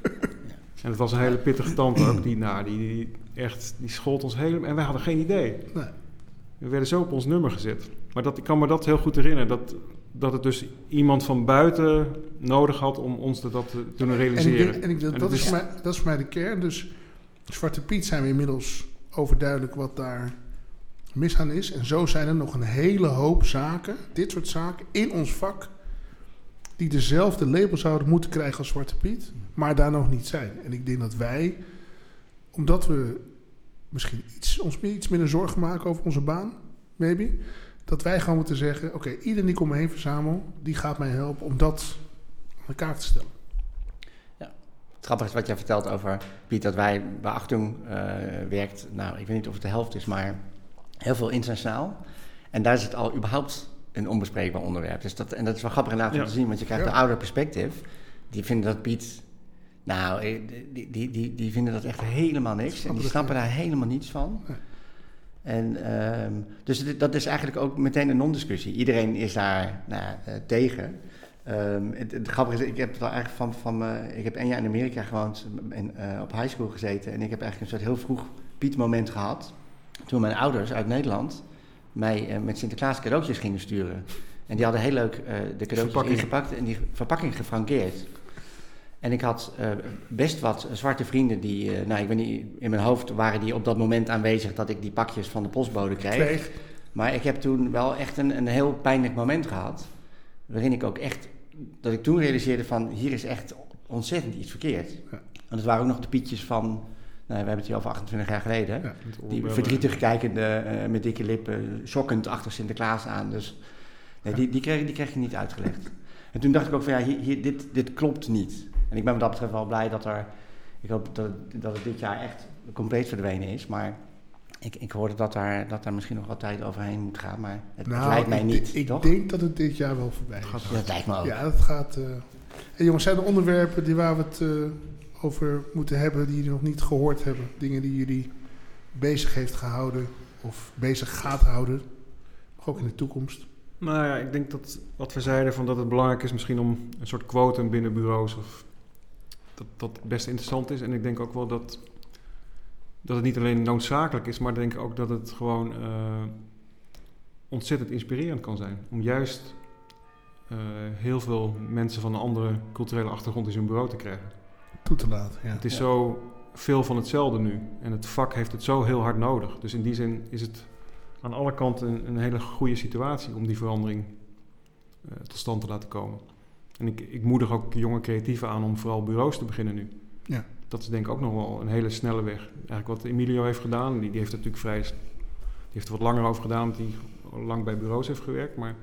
En het was een hele pittige tante ook, die, nou, die, die echt, die schold ons helemaal... En wij hadden geen idee. Nee. We werden zo op ons nummer gezet. Maar dat, ik kan me dat heel goed herinneren, dat, dat het dus iemand van buiten nodig had om ons dat, dat te kunnen En ik realiseren. denk, en ik, dat, En is- voor mij, dat is voor mij de kern. Dus Zwarte Piet zijn we inmiddels overduidelijk wat daar mis aan is. En zo zijn er nog een hele hoop zaken, dit soort zaken, in ons vak... die dezelfde label zouden moeten krijgen als Zwarte Piet... maar daar nog niet zijn. En ik denk dat wij, omdat we misschien iets, ons meer- iets minder zorgen maken over onze baan... maybe... dat wij gewoon moeten zeggen... oké, iedereen die ik om me heen verzamel... die gaat mij helpen om dat aan elkaar te stellen. Het grappige is wat jij vertelt over, Piet, dat wij bij Achtung eh, werkt, nou, ik weet niet of het de helft is, maar heel veel internationaal. En daar is het al überhaupt een onbespreekbaar onderwerp. Dus dat, en dat is wel grappig inderdaad om Ja. te zien, want je krijgt Ja. een ouder perspectief. Die vinden dat Piet, nou, eh, die, die, die, die vinden dat echt helemaal niks. En die snappen daar helemaal niets van. En ehm, dus dit- dat is eigenlijk ook meteen een non-discussie. Iedereen is daar nou, eh, tegen. Ehm, het, het grappige is, ik heb het wel eigenlijk van, van me- ik heb één jaar in Amerika gewoond en eh, op high school gezeten. En ik heb eigenlijk een soort heel vroeg Piet-moment gehad. Toen mijn ouders uit Nederland mij eh, met Sinterklaas cadeautjes gingen sturen. En die hadden heel leuk eh, de cadeautjes Verpakking. ingepakt en die verpakking gefrankeerd. En ik had eh, best wat zwarte vrienden die, eh, nou ik weet niet, in mijn hoofd waren die op dat moment aanwezig dat ik die pakjes van de postbode kreeg. Kreeg. Maar ik heb toen wel echt een, een heel pijnlijk moment gehad. Waarin ik ook echt, dat ik toen realiseerde van hier is echt ontzettend iets verkeerd. Ja. Want het waren ook nog de pietjes van, nou, we hebben het hier over 28 jaar geleden. Ja. Die verdrietig kijkende, eh, met dikke lippen, shockend achter Sinterklaas aan. Dus nee, die, die, kreeg, die kreeg je niet uitgelegd. En toen dacht ik ook van ja, hier, hier- dit, dit klopt niet. En ik ben wat dat betreft wel blij dat er, ik hoop dat, dat het dit jaar echt compleet verdwenen is. Maar ik, ik hoorde dat daar, dat daar misschien nog wat tijd overheen moet gaan. Maar het, het lijkt mij Nou, ik, niet, Ik toch? denk dat het dit jaar wel voorbij is. Gaat Ja, dat lijkt me ook. Ja, dat gaat. eh hey jongens, zijn er onderwerpen die waar we het eh, over moeten hebben die jullie nog niet gehoord hebben? Dingen die jullie bezig heeft gehouden of bezig gaat houden? Ook in de toekomst. Nou ja, ik denk dat wat we zeiden, van dat het belangrijk is misschien om een soort quotum binnen bureaus. Of dat dat best interessant is. En ik denk ook wel dat, dat het niet alleen noodzakelijk is, maar ik denk ook dat het gewoon eh, ontzettend inspirerend kan zijn. Om juist eh, heel veel mensen van een andere culturele achtergrond in zijn bureau te krijgen. Toe te laten. Ja. Het is Ja. zo veel van hetzelfde nu. En het vak heeft het zo heel hard nodig. Dus in die zin is het aan alle kanten een, een hele goede situatie om die verandering eh, tot stand te laten komen. En ik, ik moedig ook jonge creatieven aan om vooral bureaus te beginnen nu. Ja. Dat is denk ik ook nog wel een hele snelle weg. Eigenlijk wat Emilio heeft gedaan, die, die heeft er natuurlijk vrij... Die heeft er wat langer over gedaan, omdat hij lang bij bureaus heeft gewerkt. Maar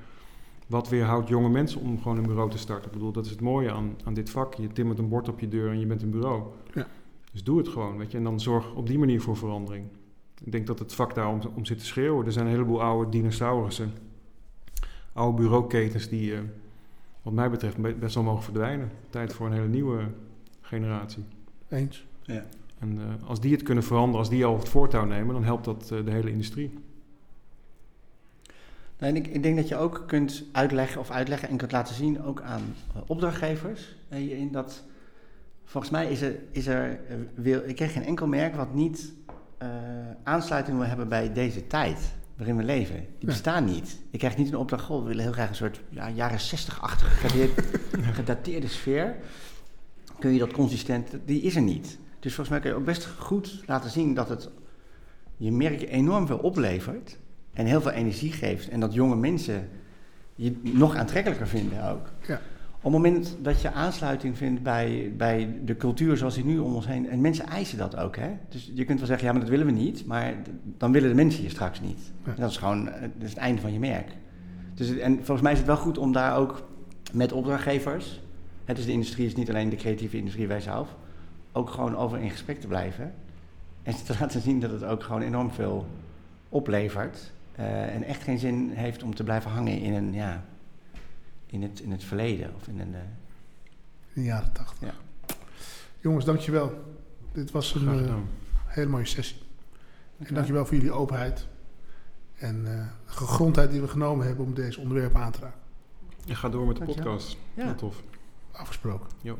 wat weerhoudt jonge mensen om gewoon een bureau te starten? Ik bedoel, dat is het mooie aan, aan dit vak. Je timmert een bord op je deur en je bent een bureau. Ja. Dus doe het gewoon, weet je. En dan zorg op die manier voor verandering. Ik denk dat het vak daar om, om zit te schreeuwen. Er zijn een heleboel oude dinosaurussen. Oude bureauketens die, eh, wat mij betreft, be- best wel mogen verdwijnen. Tijd voor een hele nieuwe generatie. Eens. Ja. En eh, als die het kunnen veranderen, als die al het voortouw nemen, dan helpt dat eh, de hele industrie. Nou, en ik, ik denk dat je ook kunt uitleggen of uitleggen en kunt laten zien ook aan eh, opdrachtgevers. in dat, volgens mij is er, is er wil, ik ken geen enkel merk wat niet eh, aansluiting wil hebben bij deze tijd waarin we leven. Die Ja. bestaan niet. Je krijgt niet een opdracht, goh, we willen heel graag een soort ja, jaren 60-achtige gedateerde, gedateerde sfeer. Kun je dat consistent, die is er niet. Dus volgens mij kun je ook best goed laten zien dat het je merk enorm veel oplevert en heel veel energie geeft. En dat jonge mensen je nog aantrekkelijker vinden ook. Ja. Op het moment dat je aansluiting vindt bij, bij de cultuur zoals die nu om ons heen. En mensen eisen dat ook, hè? Dus je kunt wel zeggen, ja, maar dat willen we niet. Maar dan willen de mensen je straks niet. En dat is gewoon eh, dat is het einde van je merk. Dus, het- en volgens mij is het wel goed om daar ook met opdrachtgevers... Hè, dus de industrie is niet alleen de creatieve industrie wij zelf... ook gewoon over in gesprek te blijven. En te laten zien dat het ook gewoon enorm veel oplevert. eh, en echt geen zin heeft om te blijven hangen in, een, ja, in, het, in het verleden. Of in een, eh, In de jaren tachtig. Ja. Jongens, dankjewel. Dit was een eh, hele mooie sessie. En dankjewel voor jullie openheid. En eh, de gegrondheid die we genomen hebben om deze onderwerpen aan te raken. En ga door met de Dankjewel. podcast. Ja. Heel tof. Afgesproken. Jo.